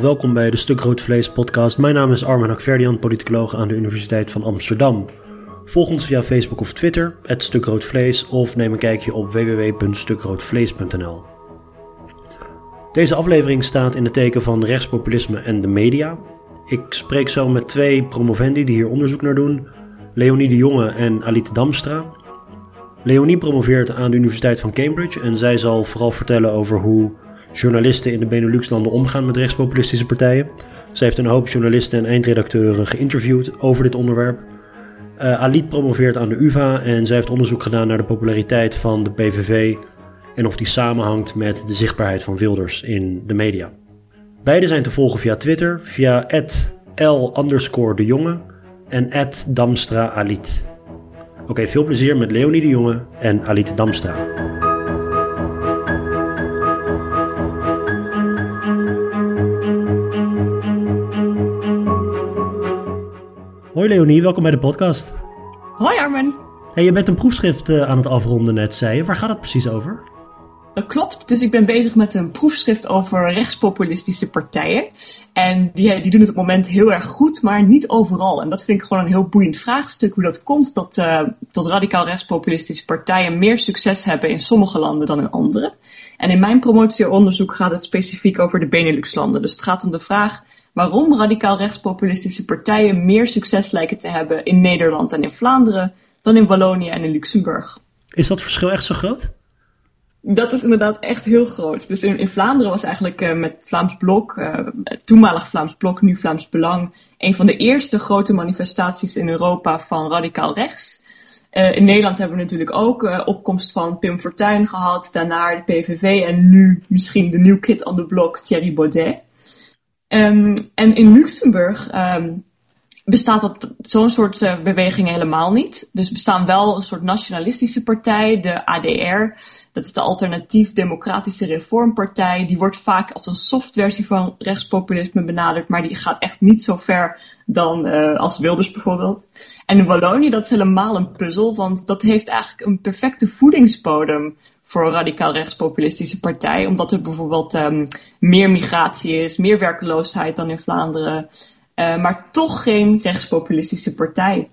welkom bij de Stuk Vlees podcast. Mijn naam is Armin Akverdian, politicoloog aan de Universiteit van Amsterdam. Volg ons via Facebook of Twitter, het Vlees, of neem een kijkje op www.stukroodvlees.nl. Deze aflevering staat in het teken van rechtspopulisme en de media. Ik spreek zo met twee promovendi die hier onderzoek naar doen, Leonie de Jonge en Alite Damstra. Leonie promoveert aan de Universiteit van Cambridge en zij zal vooral vertellen over hoe journalisten in de Benelux-landen omgaan met rechtspopulistische partijen. Zij heeft een hoop journalisten en eindredacteuren geïnterviewd over dit onderwerp. Uh, Alit promoveert aan de UvA en zij heeft onderzoek gedaan naar de populariteit van de PVV en of die samenhangt met de zichtbaarheid van Wilders in de media. Beide zijn te volgen via Twitter, via l en Damstra Alit. Oké, veel plezier met Leonie de Jonge en Alit Damstra. Hoi Leonie, welkom bij de podcast. Hoi Armen. Hey, je bent een proefschrift uh, aan het afronden net, zei je. Waar gaat het precies over? Dat klopt. Dus ik ben bezig met een proefschrift over rechtspopulistische partijen. En die, die doen het op het moment heel erg goed, maar niet overal. En dat vind ik gewoon een heel boeiend vraagstuk. Hoe dat komt dat, uh, dat radicaal rechtspopulistische partijen meer succes hebben in sommige landen dan in andere. En in mijn promotieonderzoek gaat het specifiek over de Benelux-landen. Dus het gaat om de vraag waarom radicaal rechtspopulistische partijen meer succes lijken te hebben in Nederland en in Vlaanderen dan in Wallonië en in Luxemburg. Is dat verschil echt zo groot? Dat is inderdaad echt heel groot. Dus in, in Vlaanderen was eigenlijk uh, met Vlaams Blok, uh, toenmalig Vlaams Blok, nu Vlaams Belang, een van de eerste grote manifestaties in Europa van radicaal rechts. Uh, in Nederland hebben we natuurlijk ook opkomst van Pim Fortuyn gehad, daarna de PVV en nu misschien de new kid on the block Thierry Baudet. Um, en in Luxemburg um, bestaat dat, zo'n soort uh, beweging helemaal niet. Dus bestaan wel een soort nationalistische partij, de ADR. Dat is de Alternatief Democratische Reformpartij. Die wordt vaak als een soft versie van rechtspopulisme benaderd, maar die gaat echt niet zo ver dan uh, als Wilders bijvoorbeeld. En in Wallonië, dat is helemaal een puzzel, want dat heeft eigenlijk een perfecte voedingsbodem voor een radicaal rechtspopulistische partij. Omdat er bijvoorbeeld um, meer migratie is, meer werkeloosheid dan in Vlaanderen. Uh, maar toch geen rechtspopulistische partij.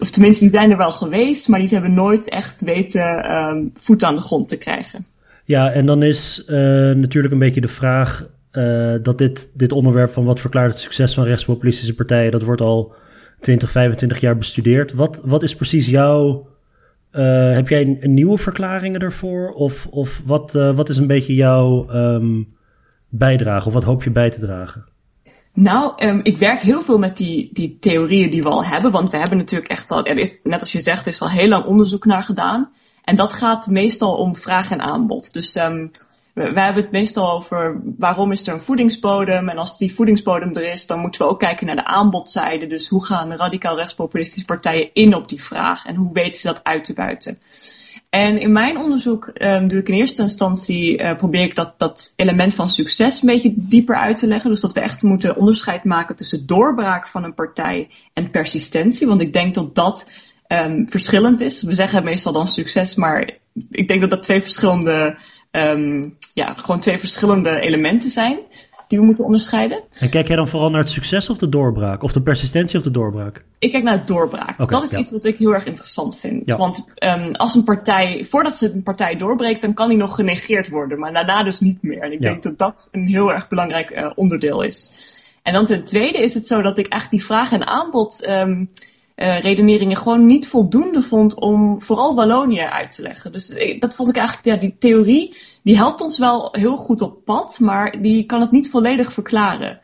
Of tenminste, die zijn er wel geweest, maar die hebben nooit echt weten um, voet aan de grond te krijgen. Ja, en dan is uh, natuurlijk een beetje de vraag uh, dat dit, dit onderwerp van wat verklaart het succes van rechtspopulistische partijen, dat wordt al 20, 25 jaar bestudeerd. Wat, wat is precies jouw uh, heb jij nieuwe verklaringen ervoor? Of, of wat, uh, wat is een beetje jouw um, bijdrage? Of wat hoop je bij te dragen? Nou, um, ik werk heel veel met die, die theorieën die we al hebben. Want we hebben natuurlijk echt al, er is, net als je zegt, er is al heel lang onderzoek naar gedaan. En dat gaat meestal om vraag en aanbod. Dus um, we, hebben het meestal over waarom is er een voedingsbodem. En als die voedingsbodem er is, dan moeten we ook kijken naar de aanbodzijde. Dus hoe gaan radicaal rechtspopulistische partijen in op die vraag? En hoe weten ze dat uit te buiten? En in mijn onderzoek um, doe ik in eerste instantie, uh, probeer ik dat, dat element van succes een beetje dieper uit te leggen. Dus dat we echt moeten onderscheid maken tussen doorbraak van een partij en persistentie. Want ik denk dat dat um, verschillend is. We zeggen meestal dan succes, maar ik denk dat dat twee verschillende um, ja, gewoon twee verschillende elementen zijn die we moeten onderscheiden. En kijk jij dan vooral naar het succes of de doorbraak? Of de persistentie of de doorbraak? Ik kijk naar het doorbraak. Okay, dat is iets wat ik heel erg interessant vind. Ja. Want um, als een partij, voordat ze een partij doorbreekt, dan kan die nog genegeerd worden. Maar daarna dus niet meer. En ik ja. denk dat dat een heel erg belangrijk uh, onderdeel is. En dan ten tweede is het zo dat ik echt die vraag en aanbod um, uh, redeneringen gewoon niet voldoende vond om vooral Wallonië uit te leggen. Dus eh, dat vond ik eigenlijk, ja, die theorie, die helpt ons wel heel goed op pad, maar die kan het niet volledig verklaren.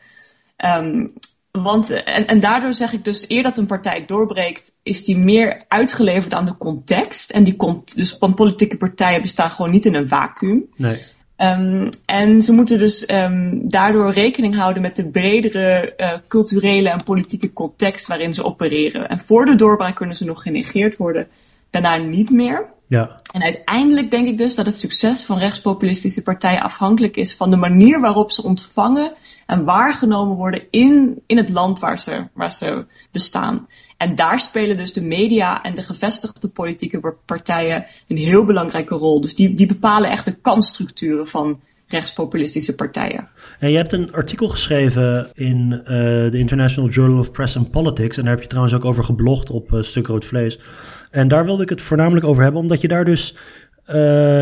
Um, want, en, en daardoor zeg ik dus, eer dat een partij doorbreekt, is die meer uitgeleverd aan de context. En die komt, dus van politieke partijen bestaan gewoon niet in een vacuüm. Nee. Um, en ze moeten dus um, daardoor rekening houden met de bredere uh, culturele en politieke context waarin ze opereren. En voor de doorbraak kunnen ze nog genegeerd worden, daarna niet meer. Ja. En uiteindelijk denk ik dus dat het succes van rechtspopulistische partijen afhankelijk is van de manier waarop ze ontvangen en waargenomen worden in, in het land waar ze, waar ze bestaan. En daar spelen dus de media en de gevestigde politieke partijen een heel belangrijke rol. Dus die, die bepalen echt de kansstructuren van rechtspopulistische partijen. En je hebt een artikel geschreven in uh, de International Journal of Press and Politics. En daar heb je trouwens ook over geblogd op uh, Stuk Rood Vlees. En daar wilde ik het voornamelijk over hebben, omdat je daar dus uh,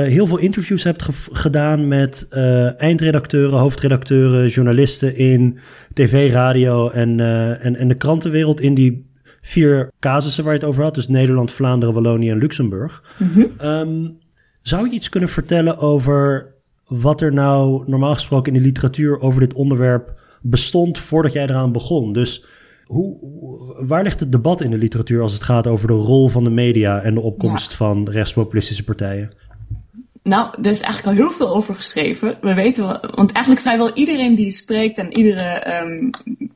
heel veel interviews hebt gedaan met eindredacteuren, hoofdredacteuren, journalisten in tv, radio en, en, en de krantenwereld in die vier casussen waar je het over had. Dus Nederland, Vlaanderen, Wallonië en Luxemburg. Mm -hmm. um, zou je iets kunnen vertellen over wat er nou normaal gesproken in de literatuur over dit onderwerp bestond voordat jij eraan begon? Dus hoe, waar ligt het debat in de literatuur als het gaat over de rol van de media en de opkomst van rechtspopulistische partijen? Nou, er is eigenlijk al heel veel over geschreven. We weten, want eigenlijk vrijwel iedereen die spreekt en iedere um,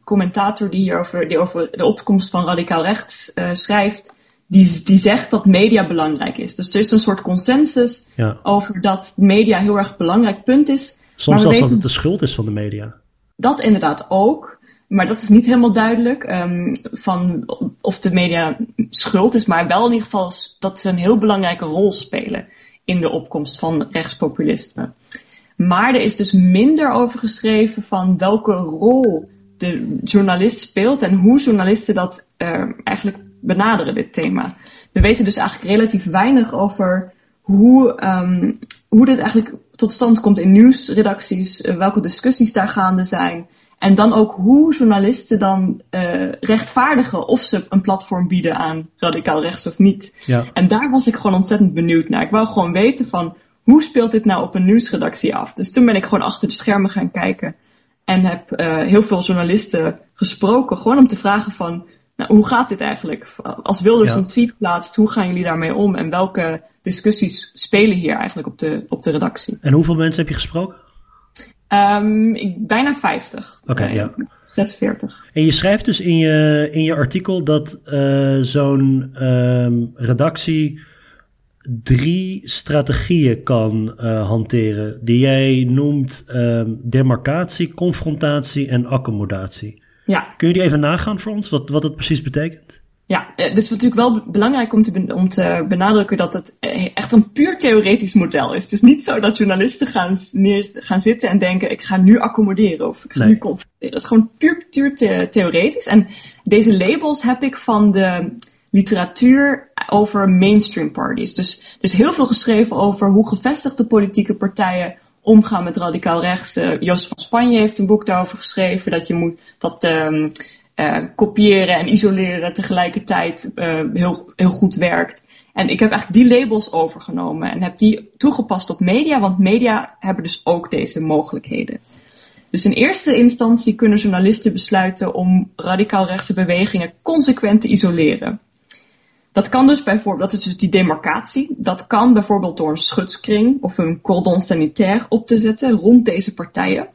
commentator die hierover die over de opkomst van radicaal rechts uh, schrijft, die, die zegt dat media belangrijk is. Dus er is een soort consensus ja. over dat media heel erg belangrijk punt is. Soms zelfs dat het de schuld is van de media. Dat inderdaad ook. Maar dat is niet helemaal duidelijk um, van of de media schuld is. Maar wel in ieder geval dat ze een heel belangrijke rol spelen in de opkomst van rechtspopulisme. Maar er is dus minder over geschreven van welke rol de journalist speelt en hoe journalisten dat uh, eigenlijk benaderen, dit thema. We weten dus eigenlijk relatief weinig over hoe, um, hoe dit eigenlijk tot stand komt in nieuwsredacties, uh, welke discussies daar gaande zijn. En dan ook hoe journalisten dan uh, rechtvaardigen of ze een platform bieden aan radicaal rechts of niet. Ja. En daar was ik gewoon ontzettend benieuwd naar. Ik wou gewoon weten van hoe speelt dit nou op een nieuwsredactie af? Dus toen ben ik gewoon achter de schermen gaan kijken. En heb uh, heel veel journalisten gesproken, gewoon om te vragen van nou, hoe gaat dit eigenlijk? Als Wilders ja. een tweet plaatst, hoe gaan jullie daarmee om? En welke discussies spelen hier eigenlijk op de, op de redactie? En hoeveel mensen heb je gesproken? Um, ik, bijna 50. Oké, okay, ja. 46. En je schrijft dus in je, in je artikel dat uh, zo'n um, redactie drie strategieën kan uh, hanteren. Die jij noemt um, demarcatie, confrontatie en accommodatie. Ja. Kun je die even nagaan voor ons, wat, wat het precies betekent? Ja, het is natuurlijk wel belangrijk om te, om te benadrukken dat het eh, echt een puur theoretisch model is. Het is niet zo dat journalisten gaan, neer, gaan zitten en denken: ik ga nu accommoderen of ik ga nee. nu confronteren. Het is gewoon puur, puur the theoretisch. En deze labels heb ik van de literatuur over mainstream parties. Dus, dus heel veel geschreven over hoe gevestigde politieke partijen omgaan met radicaal rechts. Uh, Joost van Spanje heeft een boek daarover geschreven. Dat je moet dat um, uh, kopiëren en isoleren tegelijkertijd uh, heel, heel goed werkt. En ik heb eigenlijk die labels overgenomen en heb die toegepast op media, want media hebben dus ook deze mogelijkheden. Dus in eerste instantie kunnen journalisten besluiten om radicaal rechtse bewegingen consequent te isoleren. Dat kan dus bijvoorbeeld, dat is dus die demarcatie. Dat kan bijvoorbeeld door een schutskring of een cordon sanitaire op te zetten rond deze partijen.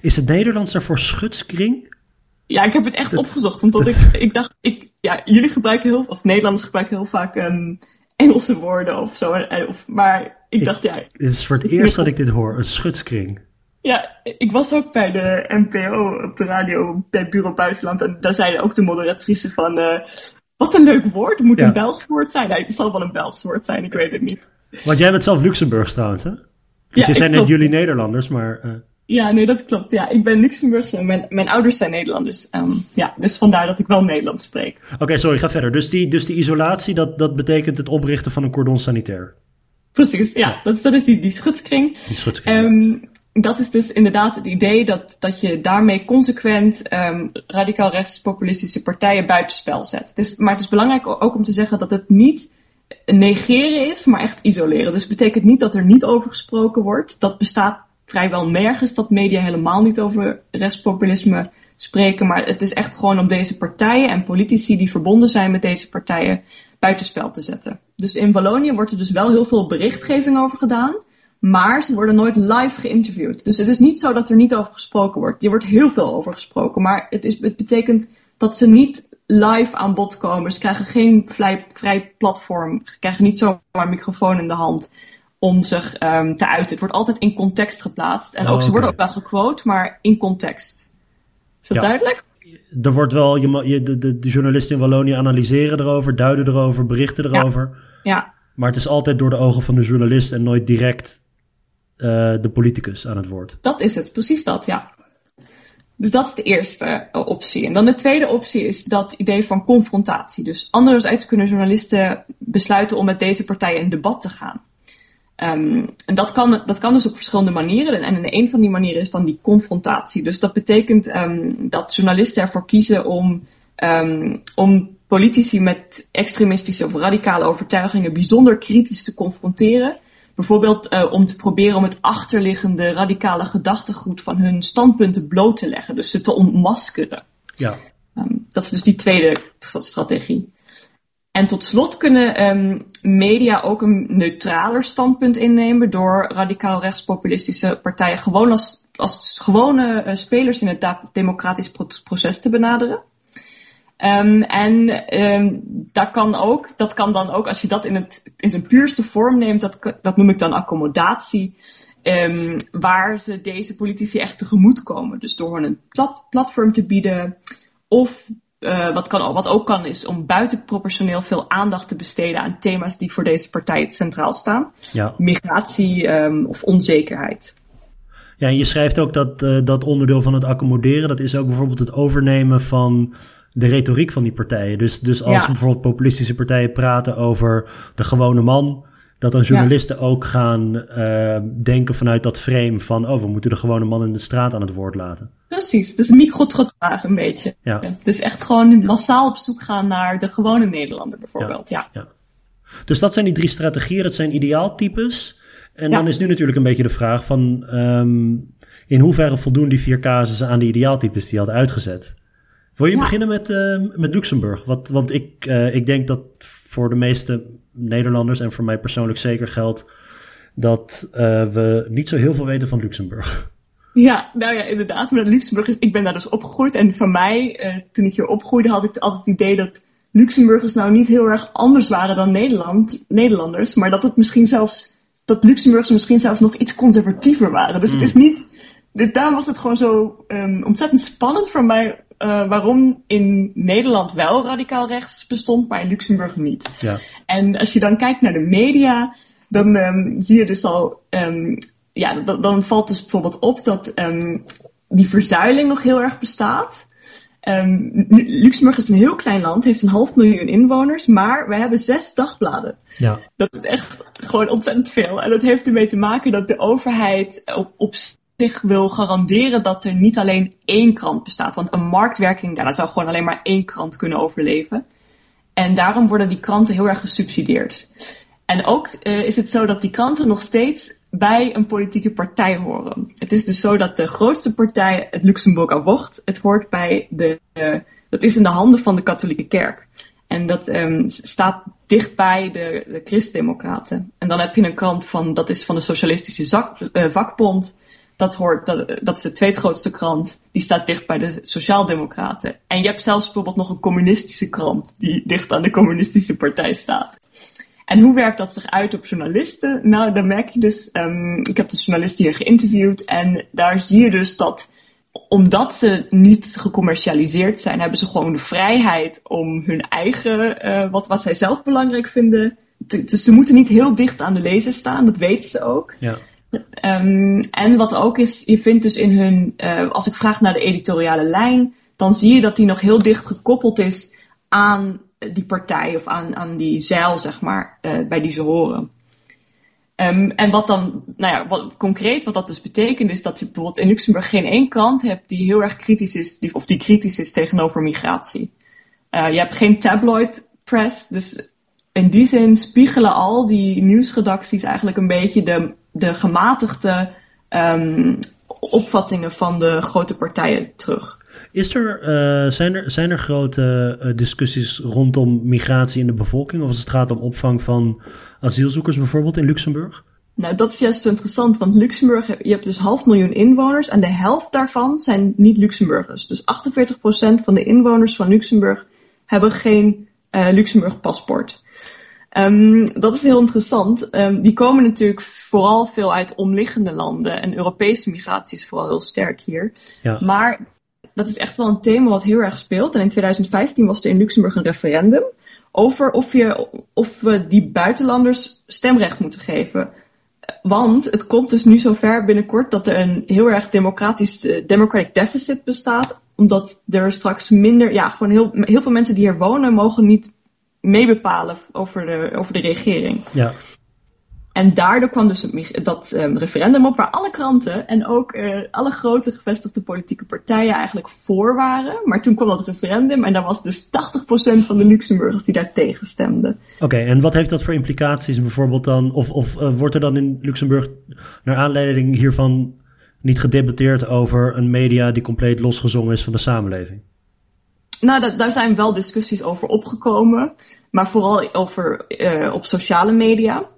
Is het Nederlands daarvoor schutskring? Ja, ik heb het echt opgezocht, omdat ik, ik dacht, ik, ja, jullie gebruiken heel, of Nederlanders gebruiken heel vaak um, Engelse woorden of zo. Of, maar ik, dacht, ja. Het is voor het eerst dat ik dit hoor, een schutskring. Ja, ik was ook bij de NPO op de radio bij Bureau Buitenland en daar zeiden ook de moderatrice van, uh, wat een leuk woord. Moet ja. een Belgisch woord zijn. Nee, het zal wel een Belgisch woord zijn, ik weet het niet. Want jij bent zelf Luxemburgs trouwens, hè? Dus ja, je zijn net jullie Nederlanders, maar... Uh... Ja, nee, dat klopt. Ja, ik ben Luxemburgs en mijn, mijn ouders zijn Nederlanders. Um, ja, dus vandaar dat ik wel Nederlands spreek. Oké, okay, sorry, ga verder. Dus die, dus die isolatie, dat, dat betekent het oprichten van een cordon sanitair? Precies, ja. ja. Dat, dat is die, die schutskring. Die schutskring, um, dat is dus inderdaad het idee dat, dat je daarmee consequent um, radicaal rechtspopulistische partijen buitenspel zet. Het is, maar het is belangrijk ook om te zeggen dat het niet negeren is, maar echt isoleren. Dus het betekent niet dat er niet over gesproken wordt. Dat bestaat vrijwel nergens, dat media helemaal niet over rechtspopulisme spreken. Maar het is echt gewoon om deze partijen en politici die verbonden zijn met deze partijen buitenspel te zetten. Dus in Wallonië wordt er dus wel heel veel berichtgeving over gedaan. Maar ze worden nooit live geïnterviewd. Dus het is niet zo dat er niet over gesproken wordt. Er wordt heel veel over gesproken. Maar het, is, het betekent dat ze niet live aan bod komen. Ze krijgen geen vrij, vrij platform. Ze krijgen niet zomaar een microfoon in de hand om zich um, te uiten. Het wordt altijd in context geplaatst. En ook, oh, ze worden ook wel gequote, maar in context. Is dat ja. duidelijk? Er wordt wel, je, de, de, de journalisten in Wallonië analyseren erover, duiden erover, berichten erover. Ja. ja. Maar het is altijd door de ogen van de journalist en nooit direct de politicus aan het woord. Dat is het, precies dat, ja. Dus dat is de eerste optie. En dan de tweede optie is dat idee van confrontatie. Dus anderzijds kunnen journalisten besluiten om met deze partijen in debat te gaan. Um, en dat kan, dat kan dus op verschillende manieren. En een van die manieren is dan die confrontatie. Dus dat betekent um, dat journalisten ervoor kiezen om, um, om politici met extremistische of radicale overtuigingen bijzonder kritisch te confronteren. Bijvoorbeeld uh, om te proberen om het achterliggende radicale gedachtegoed van hun standpunten bloot te leggen. Dus ze te ontmaskeren. Ja. dat is dus die tweede strategie. En tot slot kunnen um, media ook een neutraler standpunt innemen door radicaal rechtspopulistische partijen gewoon als, als gewone uh, spelers in het democratisch proces te benaderen. Um, en um, dat, kan ook, dat kan dan ook, als je dat in, het, in zijn puurste vorm neemt, dat, dat noem ik dan accommodatie. Waar ze deze politici echt tegemoet komen. Dus door hun een plat, platform te bieden. Of uh, wat, kan, wat ook kan, is om buitenproportioneel veel aandacht te besteden aan thema's die voor deze partij centraal staan. Ja. Migratie um, of onzekerheid. Ja, en je schrijft ook dat uh, dat onderdeel van het accommoderen, dat is ook bijvoorbeeld het overnemen van de retoriek van die partijen. Dus, dus als ja. bijvoorbeeld populistische partijen praten over de gewone man, dat dan journalisten ja. ook gaan uh, denken vanuit dat frame van, oh, we moeten de gewone man in de straat aan het woord laten. Precies, dus microtrottoir een beetje. Ja. Dus echt gewoon massaal op zoek gaan naar de gewone Nederlander bijvoorbeeld. Ja. ja. Dus dat zijn die drie strategieën, dat zijn ideaaltypes. En dan is nu natuurlijk een beetje de vraag van um, in hoeverre voldoen die vier casussen aan de ideaaltypes die je had uitgezet? Wil je beginnen met, uh, met Luxemburg? Wat, want ik, uh, ik denk dat voor de meeste Nederlanders en voor mij persoonlijk zeker geldt dat uh, we niet zo heel veel weten van Luxemburg. Ja, nou ja, inderdaad. Maar Luxemburg is, ik ben daar dus opgegroeid. En van mij, uh, toen ik hier opgroeide, had ik altijd het idee dat Luxemburgers nou niet heel erg anders waren dan Nederland, Nederlanders. Maar dat het misschien zelfs, dat Luxemburgers misschien zelfs nog iets conservatiever waren. Dus mm. het is niet, dus daarom was het gewoon zo um, ontzettend spannend voor mij uh, waarom in Nederland wel radicaal rechts bestond, maar in Luxemburg niet. Ja. En als je dan kijkt naar de media, dan um, zie je dus al, um, ja, dan, dan valt dus bijvoorbeeld op dat um, die verzuiling nog heel erg bestaat. Luxemburg is een heel klein land, heeft een half miljoen inwoners, maar we hebben zes dagbladen. Ja. Dat is echt gewoon ontzettend veel. En dat heeft ermee te maken dat de overheid op, op zich wil garanderen dat er niet alleen één krant bestaat. Want een marktwerking, daar zou gewoon alleen maar één krant kunnen overleven. En daarom worden die kranten heel erg gesubsidieerd. En ook uh, is het zo dat die kranten nog steeds bij een politieke partij horen. Het is dus zo dat de grootste partij, het Luxemburger Wocht, het hoort bij de, uh, dat is in de handen van de katholieke kerk. En dat um, staat dichtbij de, de Christdemocraten. En dan heb je een krant van, dat is van de Socialistische uh, Vakbond. Dat, hoort, dat, dat is de tweede krant. Die staat dicht bij de Sociaaldemocraten. En je hebt zelfs bijvoorbeeld nog een communistische krant die dicht aan de communistische partij staat. En hoe werkt dat zich uit op journalisten? Nou, dan merk je dus, um, ik heb de journalisten hier geïnterviewd en daar zie je dus dat omdat ze niet gecommercialiseerd zijn, hebben ze gewoon de vrijheid om hun eigen, uh, wat, wat zij zelf belangrijk vinden. dus ze moeten niet heel dicht aan de lezer staan, dat weten ze ook. Ja. Um, en wat ook is, je vindt dus in hun, uh, als ik vraag naar de editoriale lijn, dan zie je dat die nog heel dicht gekoppeld is aan die partij of aan, aan die zeil, zeg maar, uh, bij die ze horen. Um, en wat dan, nou ja, wat, concreet wat dat dus betekent, is dat je bijvoorbeeld in Luxemburg geen één krant hebt die heel erg kritisch is, of die kritisch is tegenover migratie. Uh, je hebt geen tabloid press, dus in die zin spiegelen al die nieuwsredacties eigenlijk een beetje de de gematigde um, opvattingen van de grote partijen terug. Is er, uh, zijn, er, zijn er grote uh, discussies rondom migratie in de bevolking? Of als het gaat om opvang van asielzoekers bijvoorbeeld in Luxemburg? Nou, dat is juist zo interessant, want Luxemburg, je hebt dus half miljoen inwoners en de helft daarvan zijn niet Luxemburgers. Dus 48% van de inwoners van Luxemburg hebben geen uh, Luxemburg paspoort. Um, dat is heel interessant. Um, die komen natuurlijk vooral veel uit omliggende landen. En Europese migratie is vooral heel sterk hier. Ja. Maar dat is echt wel een thema wat heel erg speelt. En in 2015 was er in Luxemburg een referendum over of, je, of we die buitenlanders stemrecht moeten geven. want het komt dus nu zover binnenkort dat er een heel erg democratisch uh, democratic deficit bestaat. Omdat er straks minder, ja, gewoon heel, heel veel mensen die hier wonen mogen niet meebepalen over de, over de regering. Ja. En daardoor kwam dus dat um, referendum op waar alle kranten en ook uh, alle grote gevestigde politieke partijen eigenlijk voor waren. Maar toen kwam dat referendum en daar was dus 80% van de Luxemburgers die daar tegen stemden. Oké, en wat heeft dat voor implicaties bijvoorbeeld dan? Of, of uh, wordt er dan in Luxemburg naar aanleiding hiervan niet gedebatteerd over een media die compleet losgezongen is van de samenleving? Nou, daar zijn wel discussies over opgekomen, maar vooral over uh, op sociale media.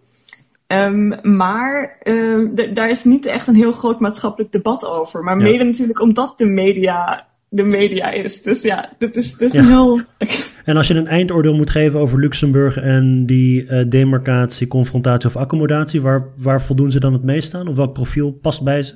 Um, maar uh, daar is niet echt een heel groot maatschappelijk debat over. Maar mede natuurlijk omdat de media de media is. Dus ja, dit is, dit is ja. een heel... En als je een eindoordeel moet geven over Luxemburg en die uh, demarcatie, confrontatie of accommodatie, waar, waar voldoen ze dan het meest aan? Of welk profiel past bij ze?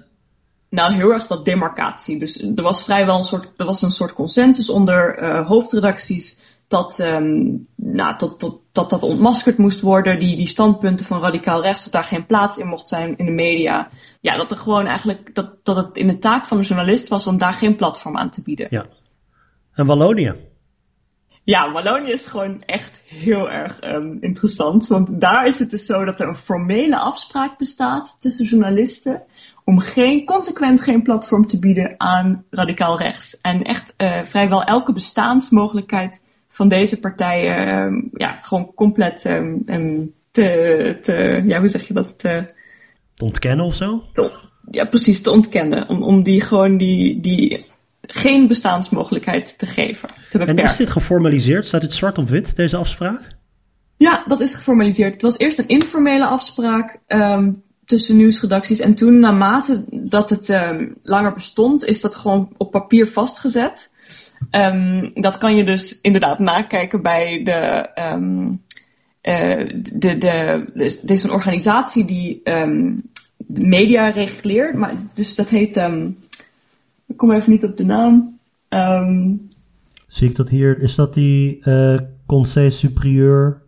Nou, heel erg dat demarcatie. Dus er was vrijwel een soort, er was een soort consensus onder uh, hoofdredacties dat, um, nou, tot, tot, dat dat ontmaskerd moest worden. Die, die standpunten van radicaal rechts, dat daar geen plaats in mocht zijn in de media. Ja, dat er gewoon eigenlijk, dat, dat het in de taak van de journalist was om daar geen platform aan te bieden. Ja. En Wallonië? Ja, Wallonië is gewoon echt heel erg um, interessant. Want daar is het dus zo dat er een formele afspraak bestaat tussen journalisten om geen, consequent geen platform te bieden aan radicaal rechts. En echt uh, vrijwel elke bestaansmogelijkheid van deze partijen um, ja, gewoon compleet um, te, te, ja, hoe zeg je dat? Te, te ontkennen of zo? Te, ja, precies, te ontkennen. Om, om die gewoon die, die geen bestaansmogelijkheid te geven. Te en is dit geformaliseerd? Staat dit zwart op wit, deze afspraak? Ja, dat is geformaliseerd. Het was eerst een informele afspraak um, tussen nieuwsredacties. En toen, naarmate dat het um, langer bestond, is dat gewoon op papier vastgezet. Um, dat kan je dus inderdaad nakijken bij de. Um, uh, de, de, is een organisatie die um, media reguleert, maar dus dat heet. ik kom even niet op de naam. Zie ik dat hier? Is dat die uh, Conseil Supérieur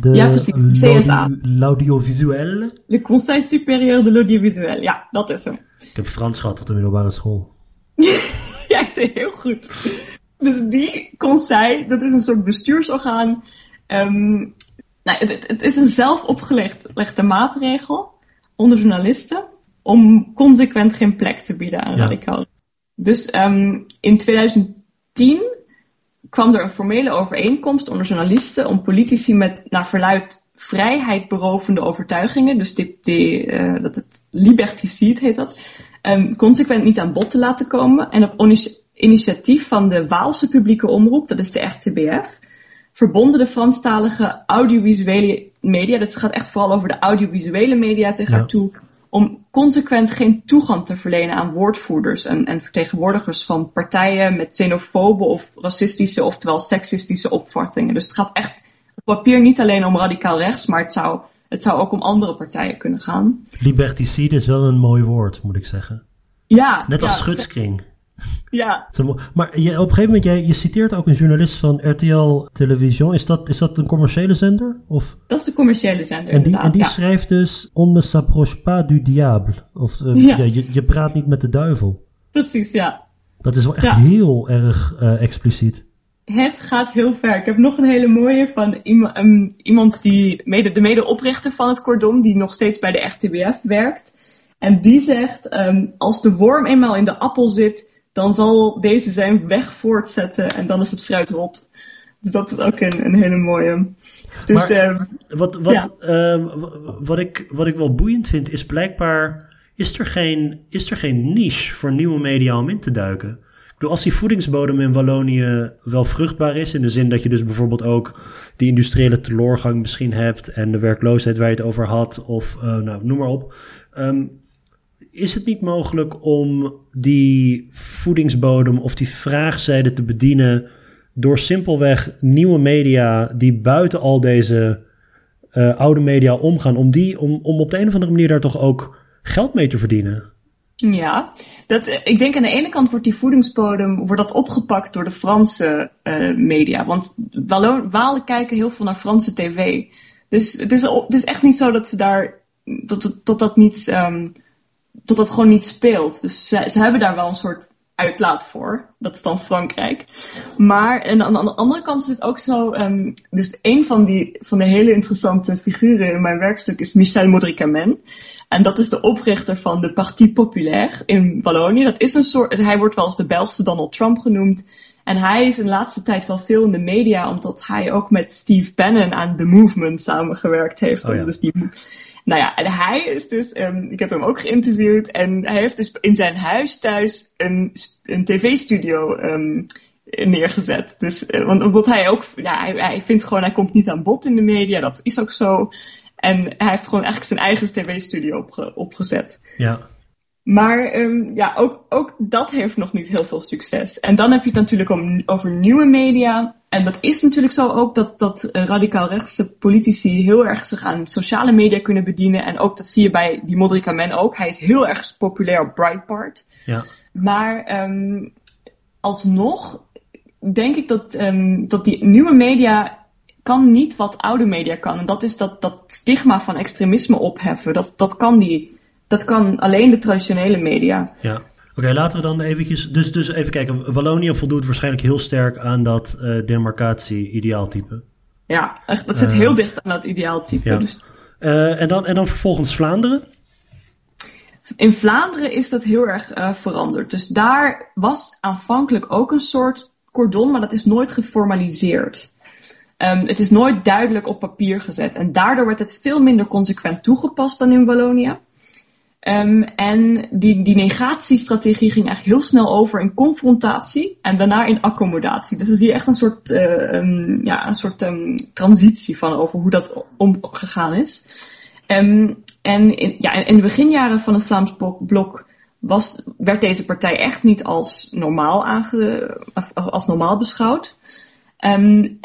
de ja, precies, de CSA. L'audiovisuel? Le Conseil Supérieur de l'Audiovisuel, ja, dat is hem. Ik heb Frans gehad op de middelbare school. ja, echt heel goed. Dus die conseil, dat is een soort bestuursorgaan. Um, nou, het, het, is een zelf opgelegde maatregel onder journalisten om consequent geen plek te bieden aan ja. radicaal. Dus um, in 2010 kwam er een formele overeenkomst onder journalisten om politici met naar verluid vrijheid berovende overtuigingen, dus die, die, uh, dat het liberticide heet dat, um, consequent niet aan bod te laten komen en op initiatief van de Waalse publieke omroep, dat is de RTBF, verbonden de Franstalige audiovisuele media, dat gaat echt vooral over de audiovisuele media, zich ja. toe om consequent geen toegang te verlenen aan woordvoerders en, en vertegenwoordigers van partijen met xenofobe of racistische, oftewel seksistische opvattingen. Dus het gaat echt op papier niet alleen om radicaal rechts, maar het zou, het zou ook om andere partijen kunnen gaan. Liberticide is wel een mooi woord, moet ik zeggen. Ja. Net als ja, schutskring. Ja. Maar je, op een gegeven moment, jij, je citeert ook een journalist van RTL Television. Is dat, is dat een commerciële zender? Of? Dat is de commerciële zender, En die, en die ja. schrijft dus, on ne s'approche pas du diable. Of uh, ja. je, je praat niet met de duivel. Precies, ja. Dat is wel echt heel erg uh, expliciet. Het gaat heel ver. Ik heb nog een hele mooie van iemand, um, iemand die mede, de medeoprichter van het cordon, die nog steeds bij de RTBF werkt. En die zegt, um, als de worm eenmaal in de appel zit, dan zal deze zijn weg voortzetten en dan is het fruit rot. Dus dat is ook een, een hele mooie. Dus, maar, uh, wat, wat, ja. uh, wat, ik, wat ik wel boeiend vind, is blijkbaar is er, geen, is er geen niche voor nieuwe media om in te duiken. Ik bedoel, als die voedingsbodem in Wallonië wel vruchtbaar is, in de zin dat je dus bijvoorbeeld ook die industriële teloorgang misschien hebt en de werkloosheid waar je het over had, of uh, nou, noem maar op. Um, is het niet mogelijk om die voedingsbodem of die vraagzijde te bedienen door simpelweg nieuwe media die buiten al deze uh, oude media omgaan, om, die, om, om op de een of andere manier daar toch ook geld mee te verdienen? Ja, dat, ik denk aan de ene kant wordt die voedingsbodem wordt dat opgepakt door de Franse uh, media. Want Walen kijken heel veel naar Franse tv. Dus het is, het is echt niet zo dat ze daar tot, tot dat niet, um, tot dat gewoon niet speelt. Dus ze, ze hebben daar wel een soort uitlaat voor. Dat is dan Frankrijk. Maar en aan, aan de andere kant is het ook zo. Um, dus een van, die, van de hele interessante figuren in mijn werkstuk is Michel Modricamen. En dat is de oprichter van de Parti Populaire in Wallonië. Dat is een soort, hij wordt wel eens de Belgische Donald Trump genoemd. En hij is in de laatste tijd wel veel in de media, omdat hij ook met Steve Bannon aan The Movement samengewerkt heeft. Oh ja. Dus die, nou ja, en hij is dus, um, ik heb hem ook geïnterviewd en hij heeft dus in zijn huis thuis een, een tv-studio um, neergezet. Dus, uh, want omdat hij ook, ja, hij, hij, vindt gewoon, hij komt niet aan bod in de media, dat is ook zo. En hij heeft gewoon eigenlijk zijn eigen tv-studio opge opgezet. Ja. Maar um, ja, ook, ook dat heeft nog niet heel veel succes. En dan heb je het natuurlijk om, over nieuwe media. En dat is natuurlijk zo ook dat, dat uh, radicaal rechtse politici heel erg zich aan sociale media kunnen bedienen. En ook dat zie je bij die Modrica Man ook. Hij is heel erg populair op Breitbart. Ja. Maar um, alsnog denk ik dat, um, dat die nieuwe media kan niet wat oude media kan. En dat is dat, dat stigma van extremisme opheffen. Dat, dat kan die dat kan alleen de traditionele media. Ja. Oké, okay, laten we dan eventjes... Dus, dus even kijken. Wallonië voldoet waarschijnlijk heel sterk aan dat uh, demarcatie-ideaaltype. Ja, echt, dat zit uh, heel dicht aan dat ideaaltype. Ja. Dus... Uh, en, dan, en dan vervolgens Vlaanderen? In Vlaanderen is dat heel erg veranderd. Dus daar was aanvankelijk ook een soort cordon, maar dat is nooit geformaliseerd. Um, het is nooit duidelijk op papier gezet. En daardoor werd het veel minder consequent toegepast dan in Wallonië. Um, en die, die negatiestrategie ging eigenlijk heel snel over in confrontatie en daarna in accommodatie. Dus dan zie je echt een soort, uh, um, ja, een soort um, transitie van over hoe dat omgegaan is. en in, ja, in de beginjaren van het Vlaams blok was, werd deze partij echt niet als normaal, aange, als normaal beschouwd. En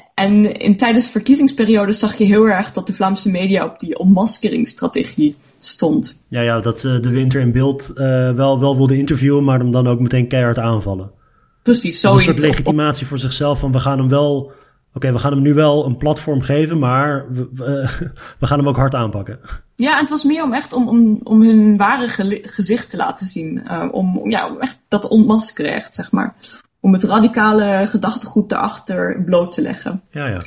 in, tijdens de verkiezingsperiode zag je heel erg dat de Vlaamse media op die ontmaskeringsstrategie stond. Ja, ja dat ze de winter in beeld uh, wel, wel wilde interviewen, maar hem dan ook meteen keihard aanvallen. Precies, zo. Dus een soort legitimatie voor zichzelf van we gaan hem wel. Oké, okay, we gaan hem nu wel een platform geven, maar we, uh, we, gaan hem ook hard aanpakken. Ja, en het was meer om echt om, om, om hun ware gezicht te laten zien. Uh, om, ja, om echt dat ontmaskeren, echt, zeg maar om het radicale gedachtegoed daarachter bloot te leggen. Ja, ja.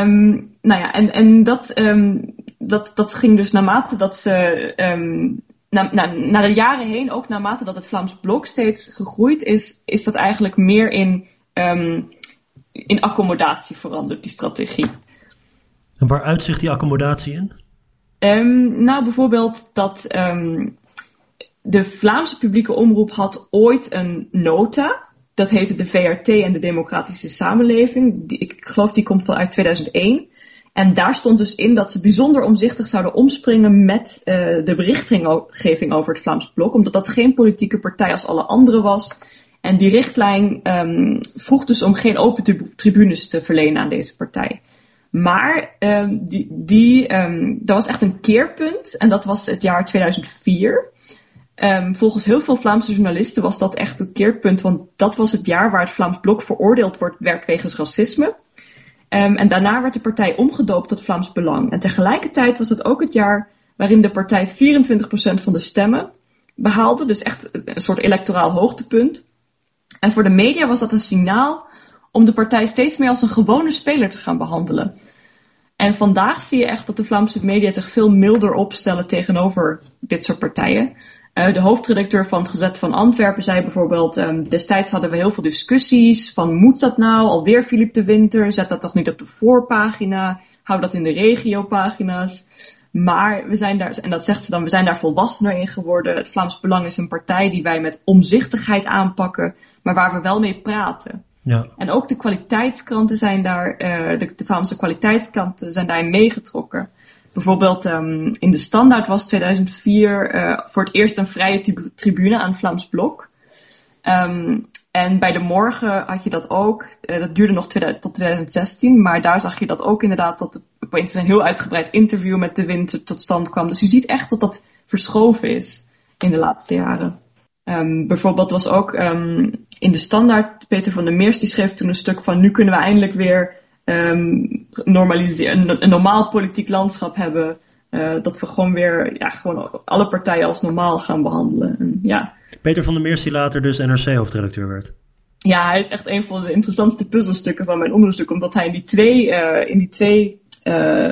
Um, nou ja, en, en dat, um, dat, dat ging dus naarmate dat ze, um, na, na, na de jaren heen, ook naarmate dat het Vlaams Blok steeds gegroeid is, is dat eigenlijk meer in, in accommodatie veranderd, die strategie. En waar uitzicht die accommodatie in? nou, bijvoorbeeld dat de Vlaamse publieke omroep had ooit een nota dat heette de VRT en de Democratische Samenleving. Die, ik geloof die komt wel uit 2001. En daar stond dus in dat ze bijzonder omzichtig zouden omspringen met uh, de berichtgeving over het Vlaams Blok, omdat dat geen politieke partij als alle andere was. En die richtlijn um, vroeg dus om geen open tribunes te verlenen aan deze partij. Maar um, die, die, um, dat was echt een keerpunt en dat was het jaar 2004. Um, volgens heel veel Vlaamse journalisten was dat echt het keerpunt, want dat was het jaar waar het Vlaams Blok veroordeeld wordt, werd wegens racisme. Um, en daarna werd de partij omgedoopt tot Vlaams Belang. En tegelijkertijd was het ook het jaar waarin de partij 24% van de stemmen behaalde, dus echt een soort electoraal hoogtepunt. En voor de media was dat een signaal om de partij steeds meer als een gewone speler te gaan behandelen. En vandaag zie je echt dat de Vlaamse media zich veel milder opstellen tegenover dit soort partijen. Uh, de hoofdredacteur van het Gezet van Antwerpen zei bijvoorbeeld: um, destijds hadden we heel veel discussies van moet dat nou alweer Philippe de Winter? Zet dat toch niet op de voorpagina? Hou dat in de regiopagina's. Maar we zijn daar, en dat zegt ze dan, we zijn daar volwassener in geworden. Het Vlaams Belang is een partij die wij met omzichtigheid aanpakken, maar waar we wel mee praten. Ja. En ook de kwaliteitskranten zijn daar, uh, de, de Vlaamse kwaliteitskranten zijn daarin meegetrokken. Bijvoorbeeld um, in de Standaard was 2004 uh, voor het eerst een vrije tribune aan Vlaams Blok. Um, en bij de Morgen had je dat ook. Uh, dat duurde nog tot 2016, maar daar zag je dat ook inderdaad dat opeens een heel uitgebreid interview met de winter tot stand kwam. Dus je ziet echt dat dat verschoven is in de laatste jaren. Um, bijvoorbeeld was ook in de Standaard, Peter van der Meers, die schreef toen een stuk van nu kunnen we eindelijk weer um, normaliseren, een, een, normaal politiek landschap hebben dat we gewoon weer ja, gewoon alle partijen als normaal gaan behandelen. En, ja. Peter van der Meers, die later dus NRC-hoofdredacteur werd. Ja, hij is echt een van de interessantste puzzelstukken van mijn onderzoek, omdat hij in die twee, in die twee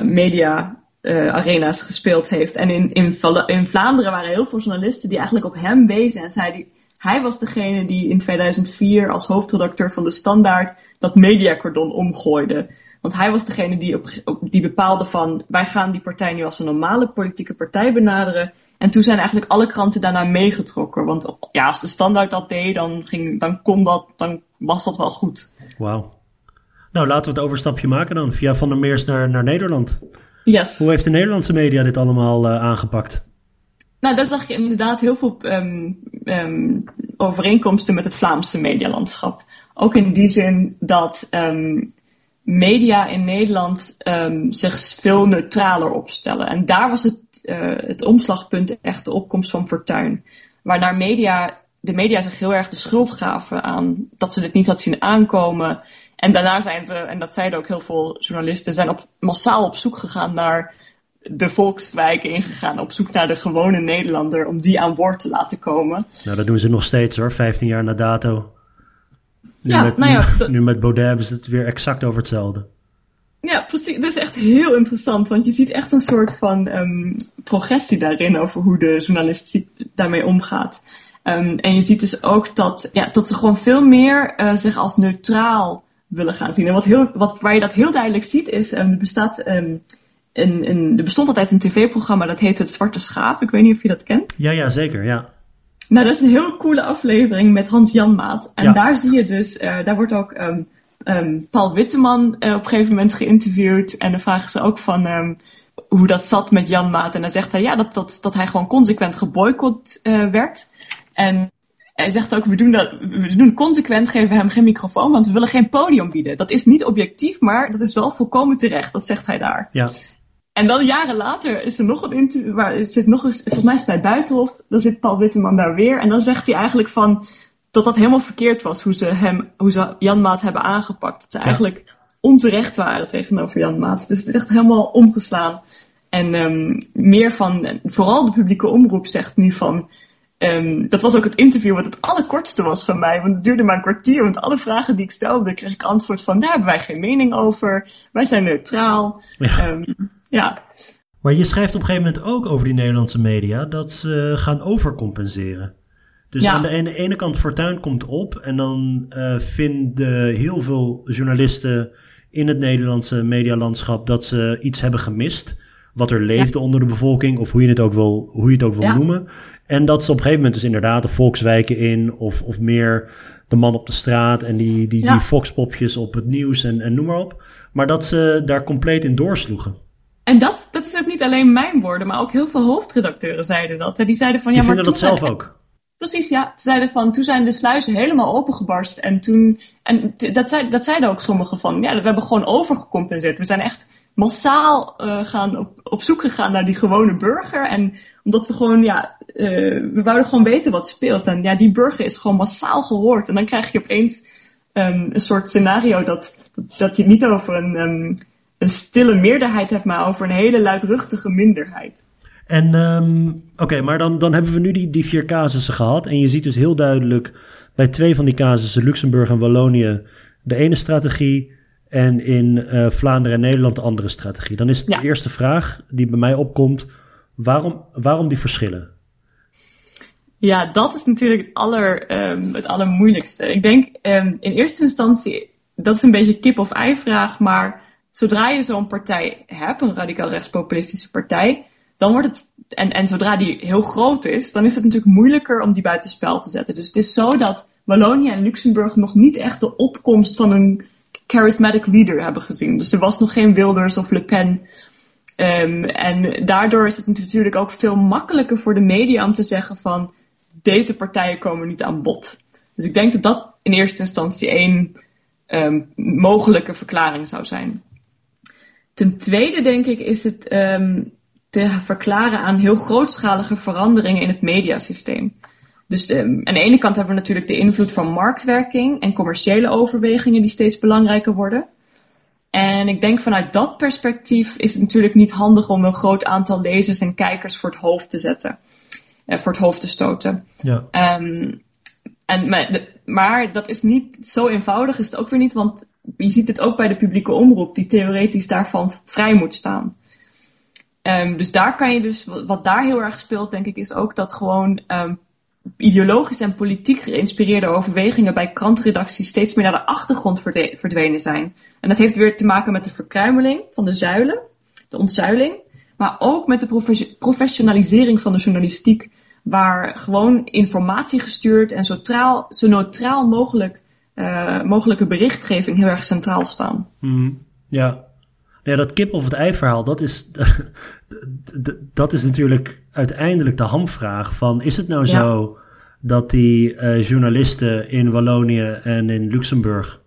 media arena's gespeeld heeft. En in, in, in Vlaanderen waren heel veel journalisten die eigenlijk op hem wezen en zeiden hij was degene die in 2004 als hoofdredacteur van de Standaard dat mediacordon omgooide. Want hij was degene die, op, die bepaalde van wij gaan die partij nu als een normale politieke partij benaderen. En toen zijn eigenlijk alle kranten daarna meegetrokken. Want ja, als de Standaard dat deed, dan, ging, dan kon dat, dan was dat wel goed. Wauw. Nou, laten we het overstapje maken dan. Via Van der Meers naar, naar Nederland. Yes. Hoe heeft de Nederlandse media dit allemaal uh, aangepakt? Nou, daar zag je inderdaad heel veel um, um, overeenkomsten met het Vlaamse medialandschap. Ook in die zin dat um, media in Nederland zich veel neutraler opstellen. En daar was het, uh, het omslagpunt echt de opkomst van Fortuin. Waarna media, de media zich heel erg de schuld gaven aan dat ze dit niet had zien aankomen. En daarna zijn ze, en dat zeiden ook heel veel journalisten, zijn op, massaal op zoek gegaan naar de volkswijken ingegaan op zoek naar de gewone Nederlander om die aan boord te laten komen. Nou, dat doen ze nog steeds hoor, 15 jaar na dato. Nu, ja, met, nou ja, nu, nu met Baudet ze het weer exact over hetzelfde. Ja, precies. Dat is echt heel interessant, want je ziet echt een soort van um, progressie daarin over hoe de journalist daarmee omgaat. Um, en je ziet dus ook dat, ja, dat ze gewoon veel meer uh, zich als neutraal willen gaan zien. En wat heel, wat, waar je dat heel duidelijk ziet is, um, er bestaat een, een, er bestond altijd een tv-programma dat heette Het Zwarte Schaap. Ik weet niet of je dat kent. Ja, ja, zeker, ja. Nou, dat is een heel coole aflevering met Hans Janmaat. En ja. daar zie je dus, uh, daar wordt ook um, um, Paul Witteman uh, op een gegeven moment geïnterviewd. En dan vragen ze ook van um, hoe dat zat met Janmaat. En dan zegt hij ja, dat, dat, dat hij gewoon consequent geboycott uh, werd. En hij zegt ook, we doen, dat, we doen consequent, geven we hem geen microfoon, want we willen geen podium bieden. Dat is niet objectief, maar dat is wel volkomen terecht. Dat zegt hij daar. Ja. En dan jaren later is er nog een interview, waar zit nog eens, volgens mij is het bij Buitenhof, dan zit Paul Witteman daar weer. En dan zegt hij eigenlijk van, dat dat helemaal verkeerd was, hoe ze hem, hoe ze Jan Maat hebben aangepakt. Dat ze eigenlijk onterecht waren tegenover Jan Maat. Dus het is echt helemaal omgeslaan. En um, meer van, vooral de publieke omroep zegt nu van, um, dat was ook het interview wat het allerkortste was van mij, want het duurde maar een kwartier. Want alle vragen die ik stelde, kreeg ik antwoord van, daar hebben wij geen mening over. Wij zijn neutraal. Ja. Um, ja. Maar je schrijft op een gegeven moment ook over die Nederlandse media dat ze gaan overcompenseren. Dus Ja. aan de ene, ene kant Fortuin komt op en dan eh, vinden heel veel journalisten in het Nederlandse medialandschap dat ze iets hebben gemist. Wat er leefde onder de bevolking, of hoe je het ook wil, hoe je het ook wil Ja. noemen. En dat ze op een gegeven moment dus inderdaad de volkswijken in, of, of meer de man op de straat en die, die, die foxpopjes op het nieuws en, en noem maar op. Maar dat ze daar compleet in doorsloegen. En dat, dat is ook niet alleen mijn woorden, maar ook heel veel hoofdredacteuren zeiden dat. Die zeiden van, Die ja, maar vinden dat zelf zijn- ook. Precies, ja. Ze zeiden van, toen zijn de sluizen helemaal opengebarst. En toen, en dat, zei, dat zeiden ook sommigen van, ja, we hebben gewoon overgecompenseerd. We zijn echt massaal eh, gaan op, op zoek gegaan naar die gewone burger. En omdat we gewoon, ja, eh, we wouden gewoon weten wat speelt. En ja, die burger is gewoon massaal gehoord. En dan krijg je opeens ehm, een soort scenario dat, dat, dat je niet over een, ehm, een stille meerderheid hebt, maar over een hele luidruchtige minderheid. En ehm, oké, maar dan, dan hebben we nu die, die vier casussen gehad. En je ziet dus heel duidelijk bij twee van die casussen, Luxemburg en Wallonië, de ene strategie. En in eh, Vlaanderen en Nederland de andere strategie. Dan is de Ja. eerste vraag die bij mij opkomt: waarom, waarom die verschillen? Ja, dat is natuurlijk het, aller, ehm, het allermoeilijkste. Ik denk ehm, in eerste instantie, dat is een beetje kip-of-ei vraag, maar zodra je zo'n partij hebt, een radicaal rechtspopulistische partij, dan wordt het, en, en zodra die heel groot is, dan is het natuurlijk moeilijker om die buitenspel te zetten. Dus het is zo dat Wallonië en Luxemburg nog niet echt de opkomst van een charismatic leader hebben gezien. Dus er was nog geen Wilders of Le Pen. Ehm, en daardoor is het natuurlijk ook veel makkelijker voor de media om te zeggen van deze partijen komen niet aan bod. Dus ik denk dat dat in eerste instantie één ehm, mogelijke verklaring zou zijn. Ten tweede denk ik is het ehm, te verklaren aan heel grootschalige veranderingen in het mediasysteem. Dus de, aan de ene kant hebben we natuurlijk de invloed van marktwerking en commerciële overwegingen die steeds belangrijker worden. En ik denk vanuit dat perspectief is het natuurlijk niet handig om een groot aantal lezers en kijkers voor het hoofd te zetten. Uh, voor het hoofd te stoten. Ja. Um, en, maar, maar, dat is niet zo eenvoudig, is het ook weer niet, want je ziet het ook bij de publieke omroep, die theoretisch daarvan vrij moet staan. Um, dus daar kan je dus, wat daar heel erg speelt, denk ik, is ook dat gewoon um, ideologisch en politiek geïnspireerde overwegingen bij krantredacties steeds meer naar de achtergrond verdwenen zijn. En dat heeft weer te maken met de verkruimeling van de zuilen, de ontzuiling, maar ook met de professionalisering van de journalistiek, waar gewoon informatie gestuurd en zo neutraal mogelijk uh, mogelijke berichtgeving heel erg centraal staan. Mm, ja. ja, dat kip of het ei verhaal, dat is, dat is natuurlijk uiteindelijk de hamvraag van is het nou zo dat die uh, journalisten in Wallonië en in Luxemburg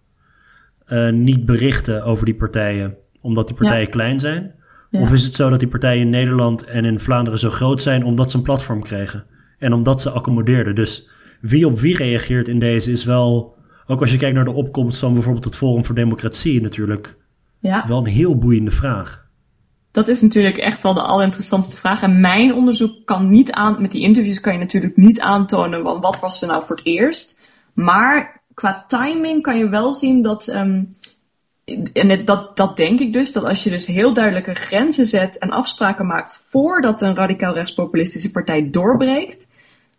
uh, niet berichten over die partijen omdat die partijen ja. klein zijn? Ja. Of is het zo dat die partijen in Nederland en in Vlaanderen zo groot zijn omdat ze een platform kregen en omdat ze accommodeerden? Dus wie op wie reageert in deze is wel, ook als je kijkt naar de opkomst van bijvoorbeeld het Forum voor Democratie, natuurlijk ja. wel een heel boeiende vraag. Dat is natuurlijk echt wel de allerinteressantste vraag. En mijn onderzoek kan niet aan, met die interviews kan je natuurlijk niet aantonen want wat was er nou voor het eerst. Maar qua timing kan je wel zien dat, um, en het, dat, dat denk ik dus, dat als je dus heel duidelijke grenzen zet en afspraken maakt voordat een radicaal rechtspopulistische partij doorbreekt,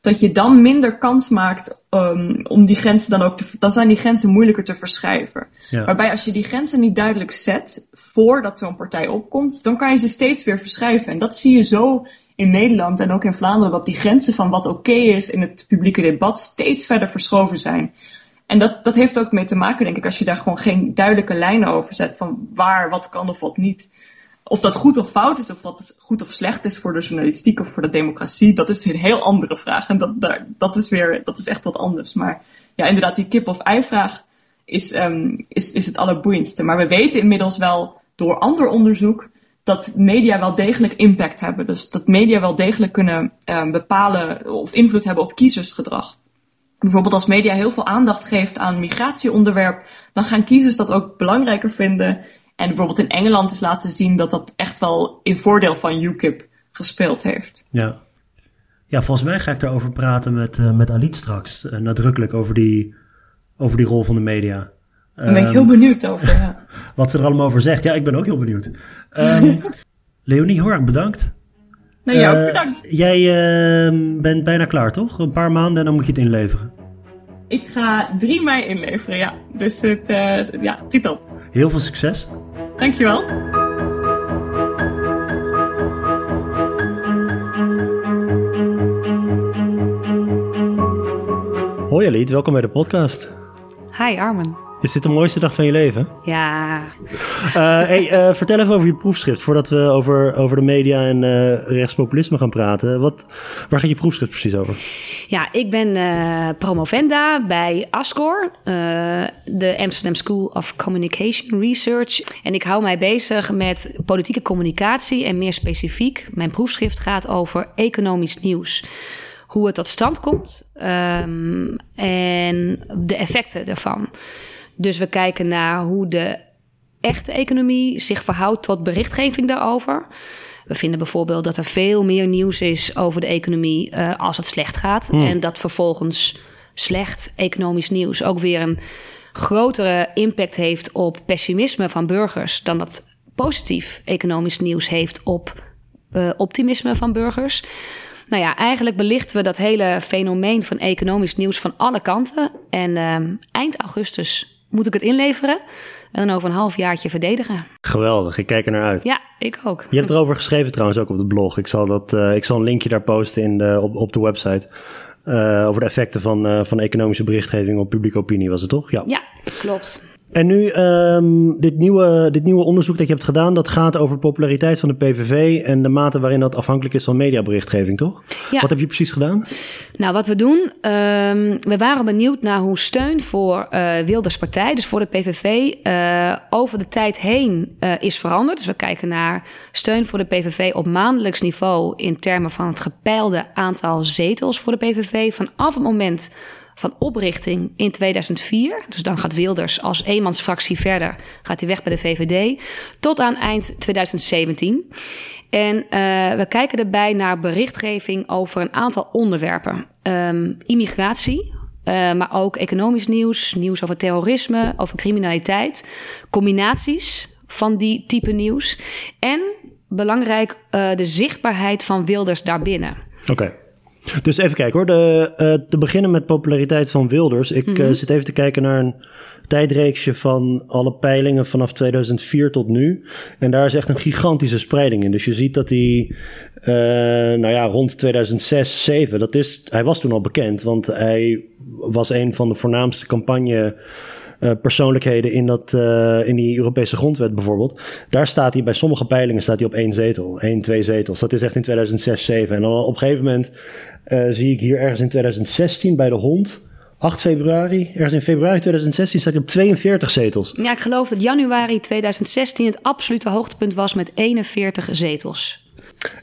dat je dan minder kans maakt um, om die grenzen dan ook te. Dan zijn die grenzen moeilijker te verschuiven. Ja. Waarbij als je die grenzen niet duidelijk zet voordat zo'n partij opkomt, dan kan je ze steeds weer verschuiven. En dat zie je zo in Nederland en ook in Vlaanderen, dat die grenzen van wat oké okay is in het publieke debat steeds verder verschoven zijn. En dat, dat heeft ook mee te maken, denk ik, als je daar gewoon geen duidelijke lijnen over zet van waar wat kan of wat niet of dat goed of fout is, of dat goed of slecht is voor de journalistiek of voor de democratie, dat is een heel andere vraag. En dat, dat, is, weer, dat is echt wat anders. Maar ja, inderdaad, die kip of ei vraag is, um, is, is het allerboeiendste. Maar we weten inmiddels wel door ander onderzoek dat media wel degelijk impact hebben. Dus dat media wel degelijk kunnen um, bepalen of invloed hebben op kiezersgedrag. Bijvoorbeeld als media heel veel aandacht geeft aan migratieonderwerp, dan gaan kiezers dat ook belangrijker vinden en bijvoorbeeld in Engeland is laten zien dat dat echt wel in voordeel van UKIP gespeeld heeft. Ja. Ja, volgens mij ga ik daarover praten met, uh, met Alit straks. Uh, nadrukkelijk over die, over die rol van de media. Daar ben ik heel benieuwd over, ja. wat ze er allemaal over zegt. Ja, ik ben ook heel benieuwd. Um, Leonie, heel erg bedankt. Nee, jou ook bedankt. Jij uh, bent bijna klaar, toch? Een paar maanden en dan moet je het inleveren. Ik ga 3 mei inleveren, ja. Dus het, ja, schiet op. Heel veel succes. Dankjewel. Hoi Aliet, welkom bij de podcast. Hi Armen. Is dit de mooiste dag van je leven? Ja. Uh, hey, uh, vertel even over je proefschrift voordat we over, over de media en uh, rechtspopulisme gaan praten. Wat, waar gaat je proefschrift precies over? Ja, ik ben promovenda bij ASCOR, de Amsterdam School of Communication Research. En ik hou mij bezig met politieke communicatie en meer specifiek, mijn proefschrift gaat over economisch nieuws hoe het tot stand komt um, en de effecten daarvan. Dus we kijken naar hoe de echte economie zich verhoudt tot berichtgeving daarover. We vinden bijvoorbeeld dat er veel meer nieuws is over de economie uh, als het slecht gaat. Hmm. En dat vervolgens slecht economisch nieuws ook weer een grotere impact heeft op pessimisme van burgers dan dat positief economisch nieuws heeft op uh, optimisme van burgers. Nou ja, eigenlijk belichten we dat hele fenomeen van economisch nieuws van alle kanten. En uh, eind augustus moet ik het inleveren en dan over een halfjaartje verdedigen. Geweldig, ik kijk er naar uit. Ja, ik ook. Je hebt erover geschreven trouwens ook op de blog. Ik zal, dat, uh, ik zal een linkje daar posten in de, op, op de website. Uh, over de effecten van, uh, van economische berichtgeving op publieke opinie, was het toch? Ja, ja klopt. En nu, um, dit, nieuwe, dit nieuwe onderzoek dat je hebt gedaan, dat gaat over populariteit van de PVV en de mate waarin dat afhankelijk is van mediaberichtgeving, toch? Ja. Wat heb je precies gedaan? Nou, wat we doen, um, we waren benieuwd naar hoe steun voor uh, Wilders Partij, dus voor de PVV, uh, over de tijd heen uh, is veranderd. Dus we kijken naar steun voor de PVV op maandelijks niveau in termen van het gepeilde aantal zetels voor de PVV vanaf het moment van oprichting in 2004. Dus dan gaat Wilders als eenmansfractie verder, gaat hij weg bij de VVD, tot aan eind 2017. En uh, we kijken erbij naar berichtgeving over een aantal onderwerpen. Um, immigratie, uh, maar ook economisch nieuws, nieuws over terrorisme, over criminaliteit, combinaties van die type nieuws en belangrijk uh, de zichtbaarheid van Wilders daarbinnen. Oké. Dus even kijken hoor. De, uh, te beginnen met populariteit van Wilders. Ik mm -hmm. zit even te kijken naar een tijdreeksje van alle peilingen vanaf 2004 tot nu. En daar is echt een gigantische spreiding in. Dus je ziet dat hij, uh, nou ja, rond 2006, 2007, dat is, hij was toen al bekend, want hij was een van de voornaamste campagne. Uh, persoonlijkheden in, dat, uh, in die Europese grondwet bijvoorbeeld. Daar staat hij bij sommige peilingen staat hij op één zetel, één, twee zetels. Dat is echt in 2006, 2007. En dan op een gegeven moment uh, zie ik hier ergens in 2016 bij de hond 8 februari, ergens in februari 2016, staat hij op 42 zetels. Ja, ik geloof dat januari 2016 het absolute hoogtepunt was met 41 zetels.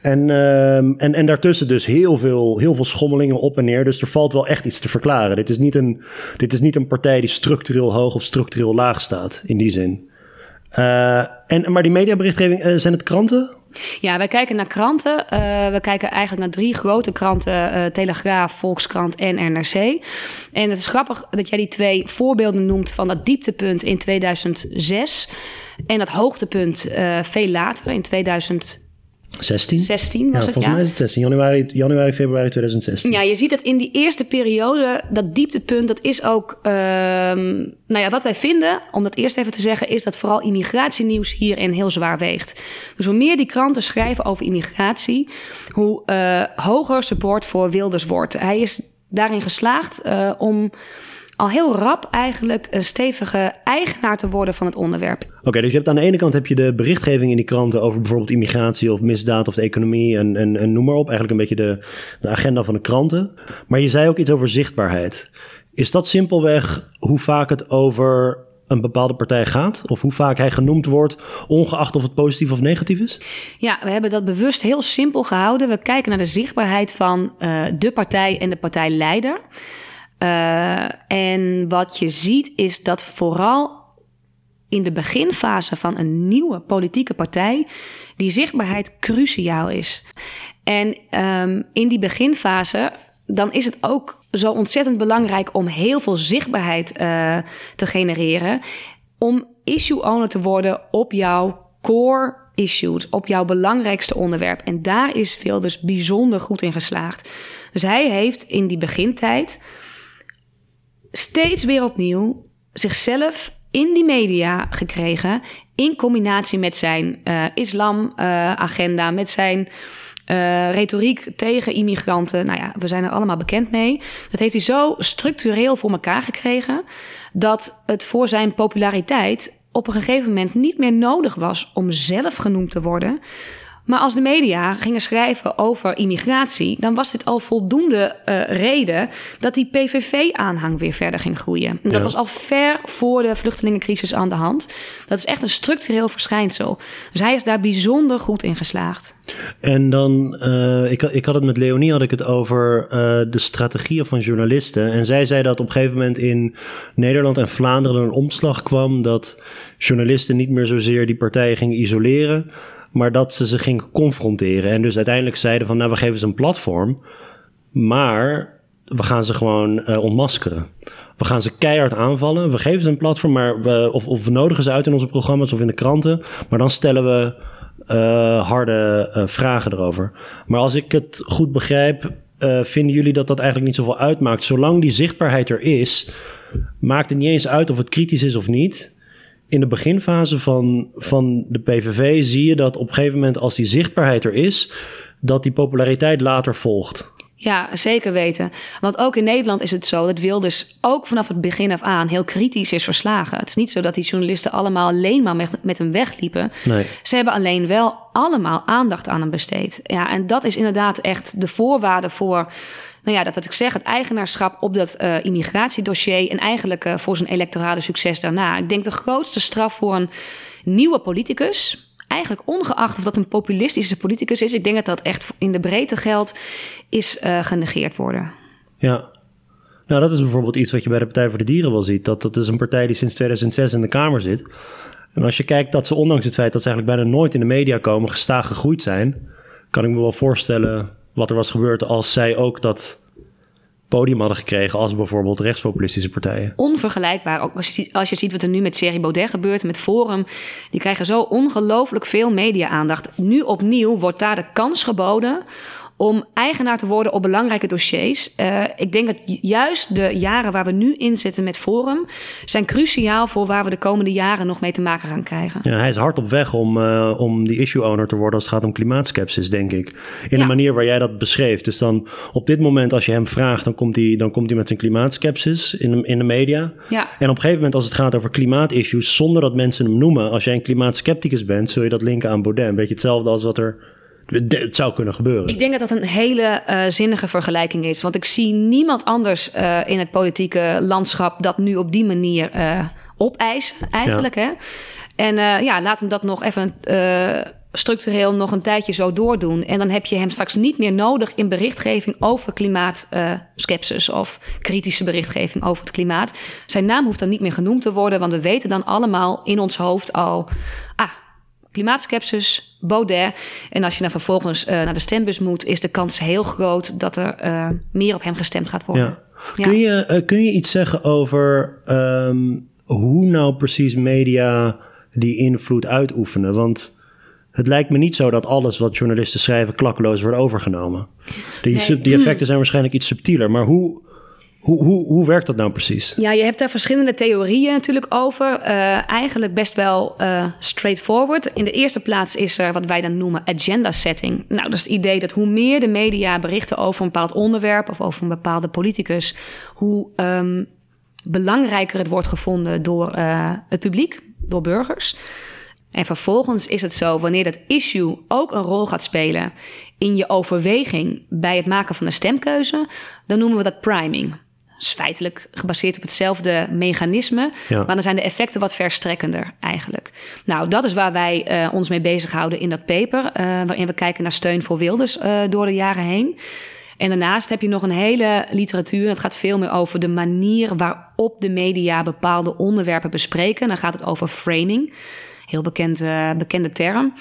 En, uh, en, en daartussen dus heel veel, heel veel schommelingen op en neer. Dus er valt wel echt iets te verklaren. Dit is niet een, dit is niet een partij die structureel hoog of structureel laag staat, in die zin. Uh, en, maar die mediaberichtgeving, uh, zijn het kranten? Ja, wij kijken naar kranten. Uh, we kijken eigenlijk naar drie grote kranten: uh, Telegraaf, Volkskrant en NRC. En het is grappig dat jij die twee voorbeelden noemt van dat dieptepunt in 2006 en dat hoogtepunt uh, veel later in 2000. 16? 16 was ja, het, volgens ja. mij is het 16. Januari, januari, februari 2016. Ja, je ziet dat in die eerste periode, dat dieptepunt, dat is ook... Uh, nou ja, wat wij vinden, om dat eerst even te zeggen... is dat vooral immigratienieuws hierin heel zwaar weegt. Dus hoe meer die kranten schrijven over immigratie... hoe uh, hoger support voor Wilders wordt. Hij is daarin geslaagd uh, om al heel rap eigenlijk een stevige eigenaar te worden van het onderwerp. Oké, okay, dus je hebt aan de ene kant heb je de berichtgeving in die kranten over bijvoorbeeld immigratie of misdaad of de economie en, en, en noem maar op. Eigenlijk een beetje de, de agenda van de kranten. Maar je zei ook iets over zichtbaarheid. Is dat simpelweg hoe vaak het over een bepaalde partij gaat? Of hoe vaak hij genoemd wordt, ongeacht of het positief of negatief is? Ja, we hebben dat bewust heel simpel gehouden. We kijken naar de zichtbaarheid van uh, de partij en de partijleider. Uh, en wat je ziet is dat vooral in de beginfase van een nieuwe politieke partij die zichtbaarheid cruciaal is. En um, in die beginfase dan is het ook zo ontzettend belangrijk om heel veel zichtbaarheid uh, te genereren. Om issue owner te worden op jouw core issues, op jouw belangrijkste onderwerp. En daar is Wilders bijzonder goed in geslaagd. Dus hij heeft in die begintijd steeds weer opnieuw zichzelf in die media gekregen. In combinatie met zijn uh, islam-agenda, uh, met zijn uh, retoriek tegen immigranten. Nou ja, we zijn er allemaal bekend mee. Dat heeft hij zo structureel voor elkaar gekregen. dat het voor zijn populariteit op een gegeven moment niet meer nodig was om zelf genoemd te worden. Maar als de media gingen schrijven over immigratie, dan was dit al voldoende uh, reden dat die PVV-aanhang weer verder ging groeien. Dat ja. was al ver voor de vluchtelingencrisis aan de hand. Dat is echt een structureel verschijnsel. Dus hij is daar bijzonder goed in geslaagd. En dan, uh, ik, ik had het met Leonie had ik het over uh, de strategieën van journalisten. En zij zei dat op een gegeven moment in Nederland en Vlaanderen een omslag kwam dat journalisten niet meer zozeer die partijen gingen isoleren maar dat ze ze gingen confronteren. En dus uiteindelijk zeiden van, nou, we geven ze een platform, maar we gaan ze gewoon uh, ontmaskeren. We gaan ze keihard aanvallen. We geven ze een platform, maar we, of, we nodigen ze uit in onze programma's of in de kranten. Maar dan stellen we uh, harde uh, vragen erover. Maar als ik het goed begrijp, vinden jullie dat dat eigenlijk niet zoveel uitmaakt. Zolang die zichtbaarheid er is, maakt het niet eens uit of het kritisch is of niet in de beginfase van, van de PVV zie je dat op een gegeven moment, als die zichtbaarheid er is, dat die populariteit later volgt. Ja, zeker weten. Want ook in Nederland is het zo dat Wilders ook vanaf het begin af aan heel kritisch is verslagen. Het is niet zo dat die journalisten allemaal alleen maar met, met hem wegliepen. Nee. Ze hebben alleen wel allemaal aandacht aan hem besteed. Ja, en dat is inderdaad echt de voorwaarde voor nou ja, dat wat ik zeg, het eigenaarschap op dat uh, immigratiedossier en eigenlijk uh, voor zijn electorale succes daarna. Ik denk de grootste straf voor een nieuwe politicus, eigenlijk ongeacht of dat een populistische politicus is, ik denk dat dat echt in de breedte geldt, is uh, genegeerd worden. Ja. Nou, dat is bijvoorbeeld iets wat je bij de Partij voor de Dieren wel ziet. Dat, dat is een partij die sinds 2006 in de Kamer zit. En als je kijkt dat ze, ondanks het feit dat ze eigenlijk bijna nooit in de media komen, gestaag gegroeid zijn, kan ik me wel voorstellen wat er was gebeurd als zij ook dat podium hadden gekregen als bijvoorbeeld rechtspopulistische partijen. Onvergelijkbaar. Ook als je, als je ziet wat er nu met Thierry Baudet gebeurt, met Forum. Die krijgen zo ongelooflijk veel media-aandacht. Nu opnieuw wordt daar de kans geboden om eigenaar te worden op belangrijke dossiers. Uh, ik denk dat juist de jaren waar we nu in zitten met Forum... zijn cruciaal voor waar we de komende jaren nog mee te maken gaan krijgen. Ja, hij is hard op weg om, uh, om die issue owner te worden als het gaat om klimaatskepsis, denk ik. In de manier waar jij dat beschreef. Dus dan op dit moment, als je hem vraagt, dan komt hij, dan komt hij met zijn klimaatskepsis in de, in de media. Ja. En op een gegeven moment, als het gaat over klimaatissues, zonder dat mensen hem noemen, als jij een klimaatskepticus bent, zul je dat linken aan Baudet. Een beetje hetzelfde als wat er het zou kunnen gebeuren. Ik denk dat dat een hele uh, zinnige vergelijking is. Want ik zie niemand anders uh, in het politieke landschap dat nu op die manier uh, opeisen, eigenlijk. Ja. Hè? En ja, laat hem dat nog even structureel nog een tijdje zo doordoen. En dan heb je hem straks niet meer nodig in berichtgeving over klimaatskepsis of kritische berichtgeving over het klimaat. Zijn naam hoeft dan niet meer genoemd te worden, want we weten dan allemaal in ons hoofd al. Ah, klimaatskepsis, Baudet. En als je dan vervolgens uh, naar de stembus moet, is de kans heel groot dat er uh, meer op hem gestemd gaat worden. Ja. Ja. Kun, je, uh, kun je iets zeggen over um, hoe nou precies media die invloed uitoefenen? Want het lijkt me niet zo dat alles wat journalisten schrijven klakkeloos wordt overgenomen. Die, nee. die effecten zijn waarschijnlijk iets subtieler. Maar hoe, hoe, hoe, hoe werkt dat nou precies? Ja, je hebt daar verschillende theorieën natuurlijk over. Uh, eigenlijk best wel uh, straightforward. In de eerste plaats is er wat wij dan noemen agenda setting. Nou, dat is het idee dat hoe meer de media berichten over een bepaald onderwerp of over een bepaalde politicus, hoe um, belangrijker het wordt gevonden door uh, het publiek, door burgers. En vervolgens is het zo, wanneer dat issue ook een rol gaat spelen in je overweging bij het maken van een stemkeuze, dan noemen we dat priming is feitelijk gebaseerd op hetzelfde mechanisme. Ja. Maar dan zijn de effecten wat verstrekkender eigenlijk. Nou, dat is waar wij uh, ons mee bezighouden in dat paper. Uh, waarin we kijken naar steun voor Wilders uh, door de jaren heen. En daarnaast heb je nog een hele literatuur. Het gaat veel meer over de manier waarop de media bepaalde onderwerpen bespreken. Dan gaat het over framing. Heel bekend, bekende term.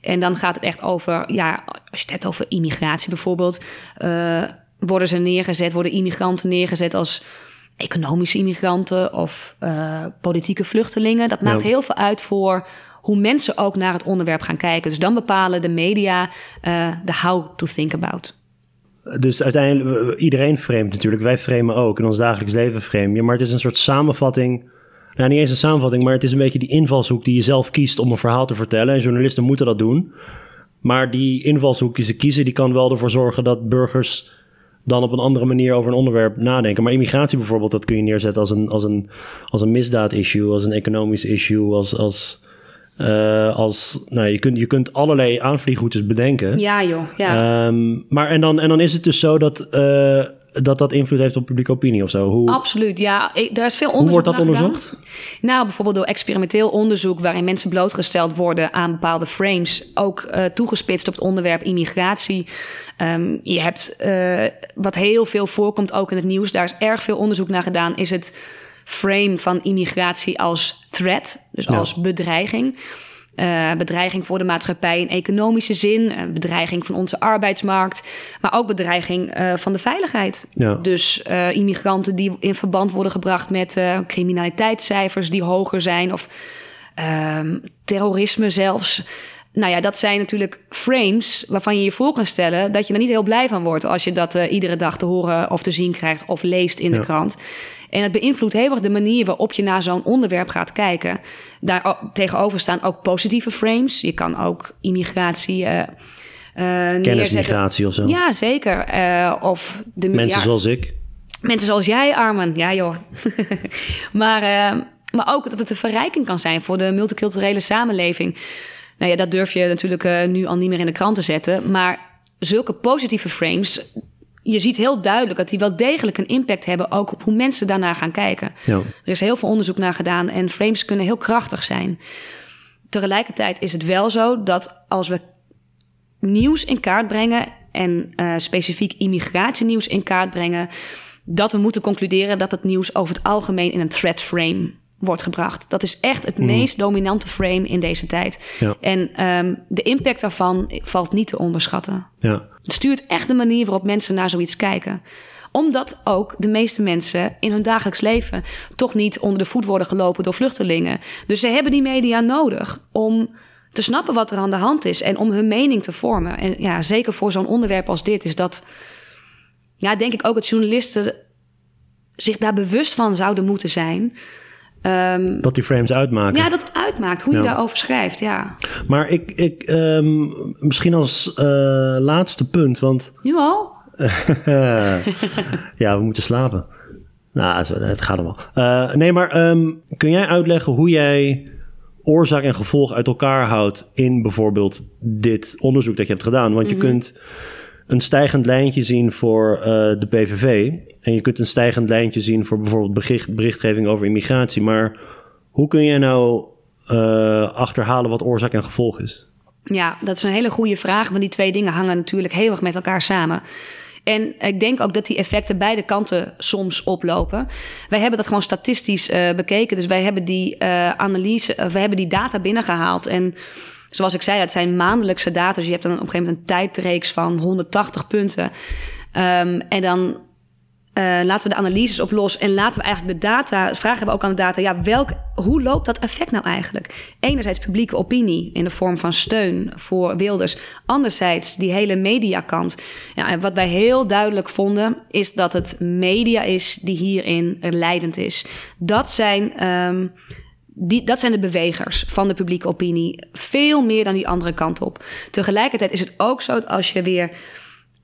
En dan gaat het echt over, ja, als je het hebt over immigratie bijvoorbeeld worden ze neergezet, worden immigranten neergezet als economische immigranten of uh, politieke vluchtelingen. Dat maakt ja. heel veel uit voor hoe mensen ook naar het onderwerp gaan kijken. Dus dan bepalen de media uh, de how to think about. Dus uiteindelijk, iedereen framet natuurlijk. Wij framen ook. In ons dagelijks leven frame je. Maar het is een soort samenvatting. Nou, niet eens een samenvatting, maar het is een beetje die invalshoek die je zelf kiest om een verhaal te vertellen. En journalisten moeten dat doen. Maar die invalshoek die ze kiezen, die kan wel ervoor zorgen dat burgers dan op een andere manier over een onderwerp nadenken. Maar immigratie bijvoorbeeld, dat kun je neerzetten als een, als een, als een misdaad-issue, als een economisch issue, als. als uh, als, nou, je, kunt, je kunt allerlei aanvliegroutes bedenken. Ja, joh. Ja. Um, maar en dan, en dan is het dus zo dat, uh, dat dat invloed heeft op publieke opinie of zo. Hoe, Absoluut, ja. Ik, daar is veel onderzoek Hoe wordt dat onderzocht? Gedaan. Nou, bijvoorbeeld door experimenteel onderzoek... waarin mensen blootgesteld worden aan bepaalde frames... ook uh, toegespitst op het onderwerp immigratie. Um, je hebt uh, wat heel veel voorkomt ook in het nieuws. Daar is erg veel onderzoek naar gedaan. Is het frame van immigratie als threat, dus ja. als bedreiging. Uh, bedreiging voor de maatschappij in economische zin, uh, bedreiging van onze arbeidsmarkt, maar ook bedreiging uh, van de veiligheid. Ja. Dus immigranten die in verband worden gebracht met criminaliteitscijfers die hoger zijn of ehm, terrorisme zelfs. Nou ja, dat zijn natuurlijk frames waarvan je je voor kan stellen dat je er niet heel blij van wordt als je dat uh, iedere dag te horen of te zien krijgt of leest in ja. de krant. En het beïnvloedt heel erg de manier waarop je naar zo'n onderwerp gaat kijken. Daar tegenover staan ook positieve frames. Je kan ook immigratie. Uh, uh, Kennismigratie of zo. Ja, zeker. Of de mensen ja, zoals ik. Mensen zoals jij, Armen. Ja, joh. maar, maar ook dat het een verrijking kan zijn voor de multiculturele samenleving. Nou ja, dat durf je natuurlijk uh, nu al niet meer in de krant te zetten. Maar zulke positieve frames, je ziet heel duidelijk dat die wel degelijk een impact hebben ook op hoe mensen daarnaar gaan kijken. Ja. Er is heel veel onderzoek naar gedaan en frames kunnen heel krachtig zijn. Tegelijkertijd is het wel zo dat als we nieuws in kaart brengen en uh, specifiek immigratienieuws in kaart brengen, dat we moeten concluderen dat het nieuws over het algemeen in een threat frame wordt gebracht. Dat is echt het meest dominante frame in deze tijd. Ja. En ehm, de impact daarvan valt niet te onderschatten. Ja. Het stuurt echt de manier waarop mensen naar zoiets kijken omdat ook de meeste mensen in hun dagelijks leven toch niet onder de voet worden gelopen door vluchtelingen. Dus ze hebben die media nodig om te snappen wat er aan de hand is en om hun mening te vormen. En ja, zeker voor zo'n onderwerp als dit is dat, ja, denk ik ook dat journalisten zich daar bewust van zouden moeten zijn. Ehm, Dat die frames uitmaken. ja, dat het uitmaakt hoe je Ja. daarover schrijft, ja. Maar ik, ik ehm, misschien als eh, laatste punt, want Nu al? ja, we moeten slapen. Nou, het gaat allemaal. Eh nee, maar ehm, kun jij uitleggen hoe jij oorzaak en gevolg uit elkaar houdt in bijvoorbeeld dit onderzoek dat je hebt gedaan? Want je kunt een stijgend lijntje zien voor eh, de PVV en je kunt een stijgend lijntje zien voor bijvoorbeeld bericht, berichtgeving over immigratie. Maar hoe kun je nou eh, achterhalen wat oorzaak en gevolg is? Ja, dat is een hele goede vraag, want die twee dingen hangen natuurlijk heel erg met elkaar samen. En ik denk ook dat die effecten beide kanten soms oplopen. Wij hebben dat gewoon statistisch eh, bekeken. Dus wij hebben die analyse, we hebben die data binnengehaald. En zoals ik zei, het zijn maandelijkse data. Dus je hebt dan op een gegeven moment een tijdreeks van 180 punten. Um, en dan uh, laten we de analyses op los en laten we eigenlijk de data, vragen we ook aan de data, ja, welk, hoe loopt dat effect nou eigenlijk? Enerzijds publieke opinie in de vorm van steun voor Wilders, anderzijds die hele mediakant. Ja, en wat wij heel duidelijk vonden, is dat het media is die hierin leidend is. Dat zijn. Um, die, dat zijn de bewegers van de publieke opinie. Veel meer dan die andere kant op. Tegelijkertijd is het ook zo dat als je weer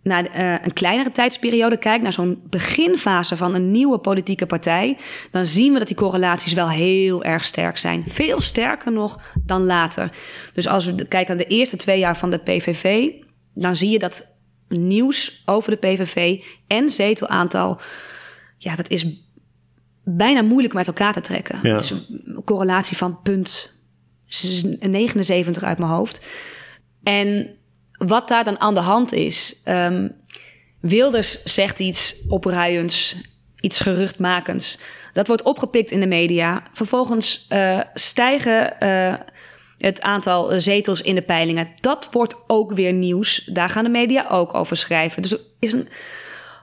naar uh, een kleinere tijdsperiode kijkt, naar zo'n beginfase van een nieuwe politieke partij, dan zien we dat die correlaties wel heel erg sterk zijn. Veel sterker nog dan later. Dus als we kijken naar de eerste twee jaar van de PVV, dan zie je dat nieuws over de PVV en zetelaantal, ja, dat is bijna moeilijk met elkaar te trekken. Ja. Het is een correlatie van punt 79 uit mijn hoofd. En wat daar dan aan de hand is. Um, Wilders zegt iets opruiends, iets geruchtmakends. Dat wordt opgepikt in de media. Vervolgens uh, stijgen uh, het aantal zetels in de peilingen. Dat wordt ook weer nieuws. Daar gaan de media ook over schrijven. Dus er is een,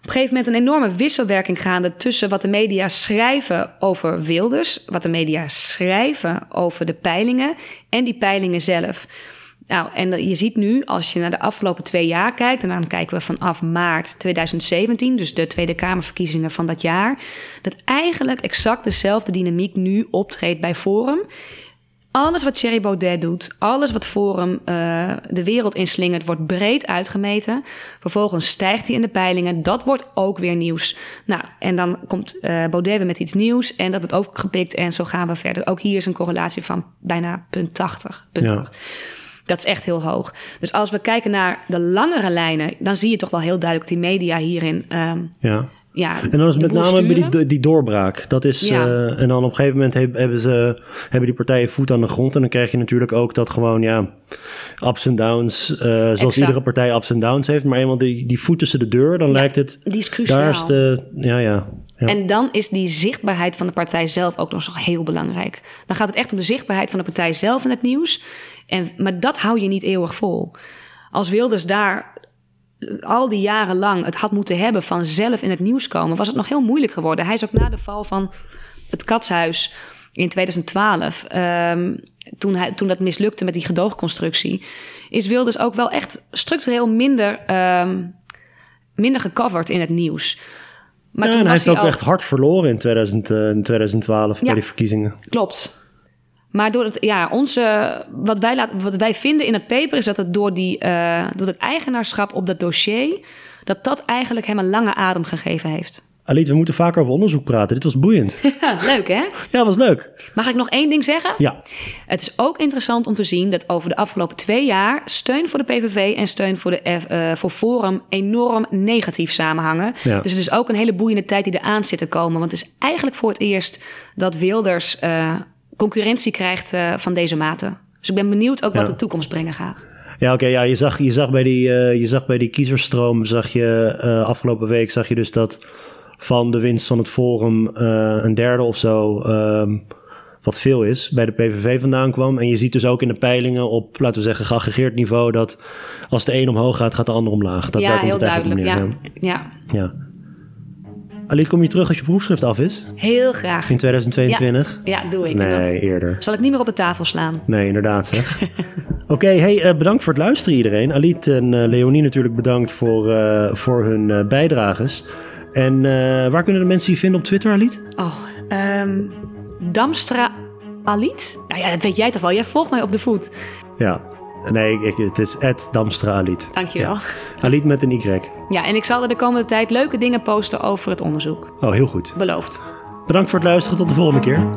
op een gegeven moment een enorme wisselwerking gaande tussen wat de media schrijven over Wilders, wat de media schrijven over de peilingen en die peilingen zelf. Nou, en je ziet nu, als je naar de afgelopen twee jaar kijkt, en dan kijken we vanaf maart 2017, dus de Tweede Kamerverkiezingen van dat jaar, dat eigenlijk exact dezelfde dynamiek nu optreedt bij Forum. Alles wat Thierry Baudet doet, alles wat Forum uh, de wereld inslingert, wordt breed uitgemeten. Vervolgens stijgt hij in de peilingen. Dat wordt ook weer nieuws. Nou, en dan komt uh, Baudet weer met iets nieuws en dat wordt ook gepikt en zo gaan we verder. Ook hier is een correlatie van bijna punt 80. Punt Ja. 8. Dat is echt heel hoog. Dus als we kijken naar de langere lijnen, dan zie je toch wel heel duidelijk die media hierin. Um, Ja. Ja, En dan is met name bij die, die doorbraak. Dat is, Ja. eh, en dan op een gegeven moment heb- hebben, ze, hebben die partijen voet aan de grond. En dan krijg je natuurlijk ook dat gewoon, ja, ups en downs. eh, zoals Exact. iedere partij ups en downs heeft. Maar eenmaal die, die voet tussen de deur, dan Ja, lijkt het. die is cruciaal. Daar is de. Ja, ja. ja. En dan is die zichtbaarheid van de partij zelf ook nog zo heel belangrijk. Dan gaat het echt om de zichtbaarheid van de partij zelf in het nieuws. En, maar dat hou je niet eeuwig vol. Als Wilders daar al die jaren lang het had moeten hebben van zelf in het nieuws komen, was het nog heel moeilijk geworden. Hij is ook na de val van het katshuis in 2012, ehm, toen, hij, toen dat mislukte met die gedoogconstructie, is Wilders ook wel echt structureel minder, ehm, minder gecoverd in het nieuws. Maar Ja, toen en hij heeft ook al- echt hard verloren in, 2000, eh, in 2012 bij Ja. die verkiezingen. Klopt. Maar door het, ja, onze, wat, wij wat wij vinden in het paper is dat het door, die, eh, door het eigenaarschap op dat dossier, dat dat eigenlijk hem een lange adem gegeven heeft. Aliet, we moeten vaker over onderzoek praten. Dit was boeiend. Leuk hè? ja, was leuk. Mag ik nog één ding zeggen? Ja, Het is ook interessant om te zien dat over de afgelopen twee jaar steun voor de PVV en steun voor, de, F- eh, voor Forum enorm negatief samenhangen. Ja. Dus het is ook een hele boeiende tijd die eraan zit te komen. Want het is eigenlijk voor het eerst dat Wilders eh, concurrentie krijgt eh, van deze mate. Dus ik ben benieuwd ook wat de toekomst brengen gaat. Ja, oké. ja, je, zag, je, zag bij die, eh, je zag bij die kiezersstroom, zag je eh, afgelopen week, zag je dus dat van de winst van het Forum een derde of zo, ehm, wat veel is, bij de PVV vandaan kwam. En je ziet dus ook in de peilingen op, laten we zeggen, geaggregeerd niveau dat als de een omhoog gaat, gaat de ander omlaag. Dat ja, heel duidelijk. ja, ja. Aliet, kom je terug als je proefschrift af is? heel graag. In 2022? Ja, doe ik. Nee, eerder. Zal ik niet meer op de tafel slaan? Nee, inderdaad zeg. Oké, hey, eh, bedankt voor het luisteren iedereen. Aliet en eh, Leonie natuurlijk bedankt voor, eh, voor hun bijdrages. En waar kunnen de mensen je vinden op Twitter, Aliet? Oh, ehm, Damstra Aliet? Nou ja, dat weet jij toch wel. Jij volgt mij op de voet. Ja, nee, ik, het is Ed Damstra Aliet. Dankjewel. Ja. Aliet met een Y. Ja, en ik zal er de komende tijd leuke dingen posten over het onderzoek. Oh, heel goed. Beloofd. Bedankt voor het luisteren. Tot de volgende keer.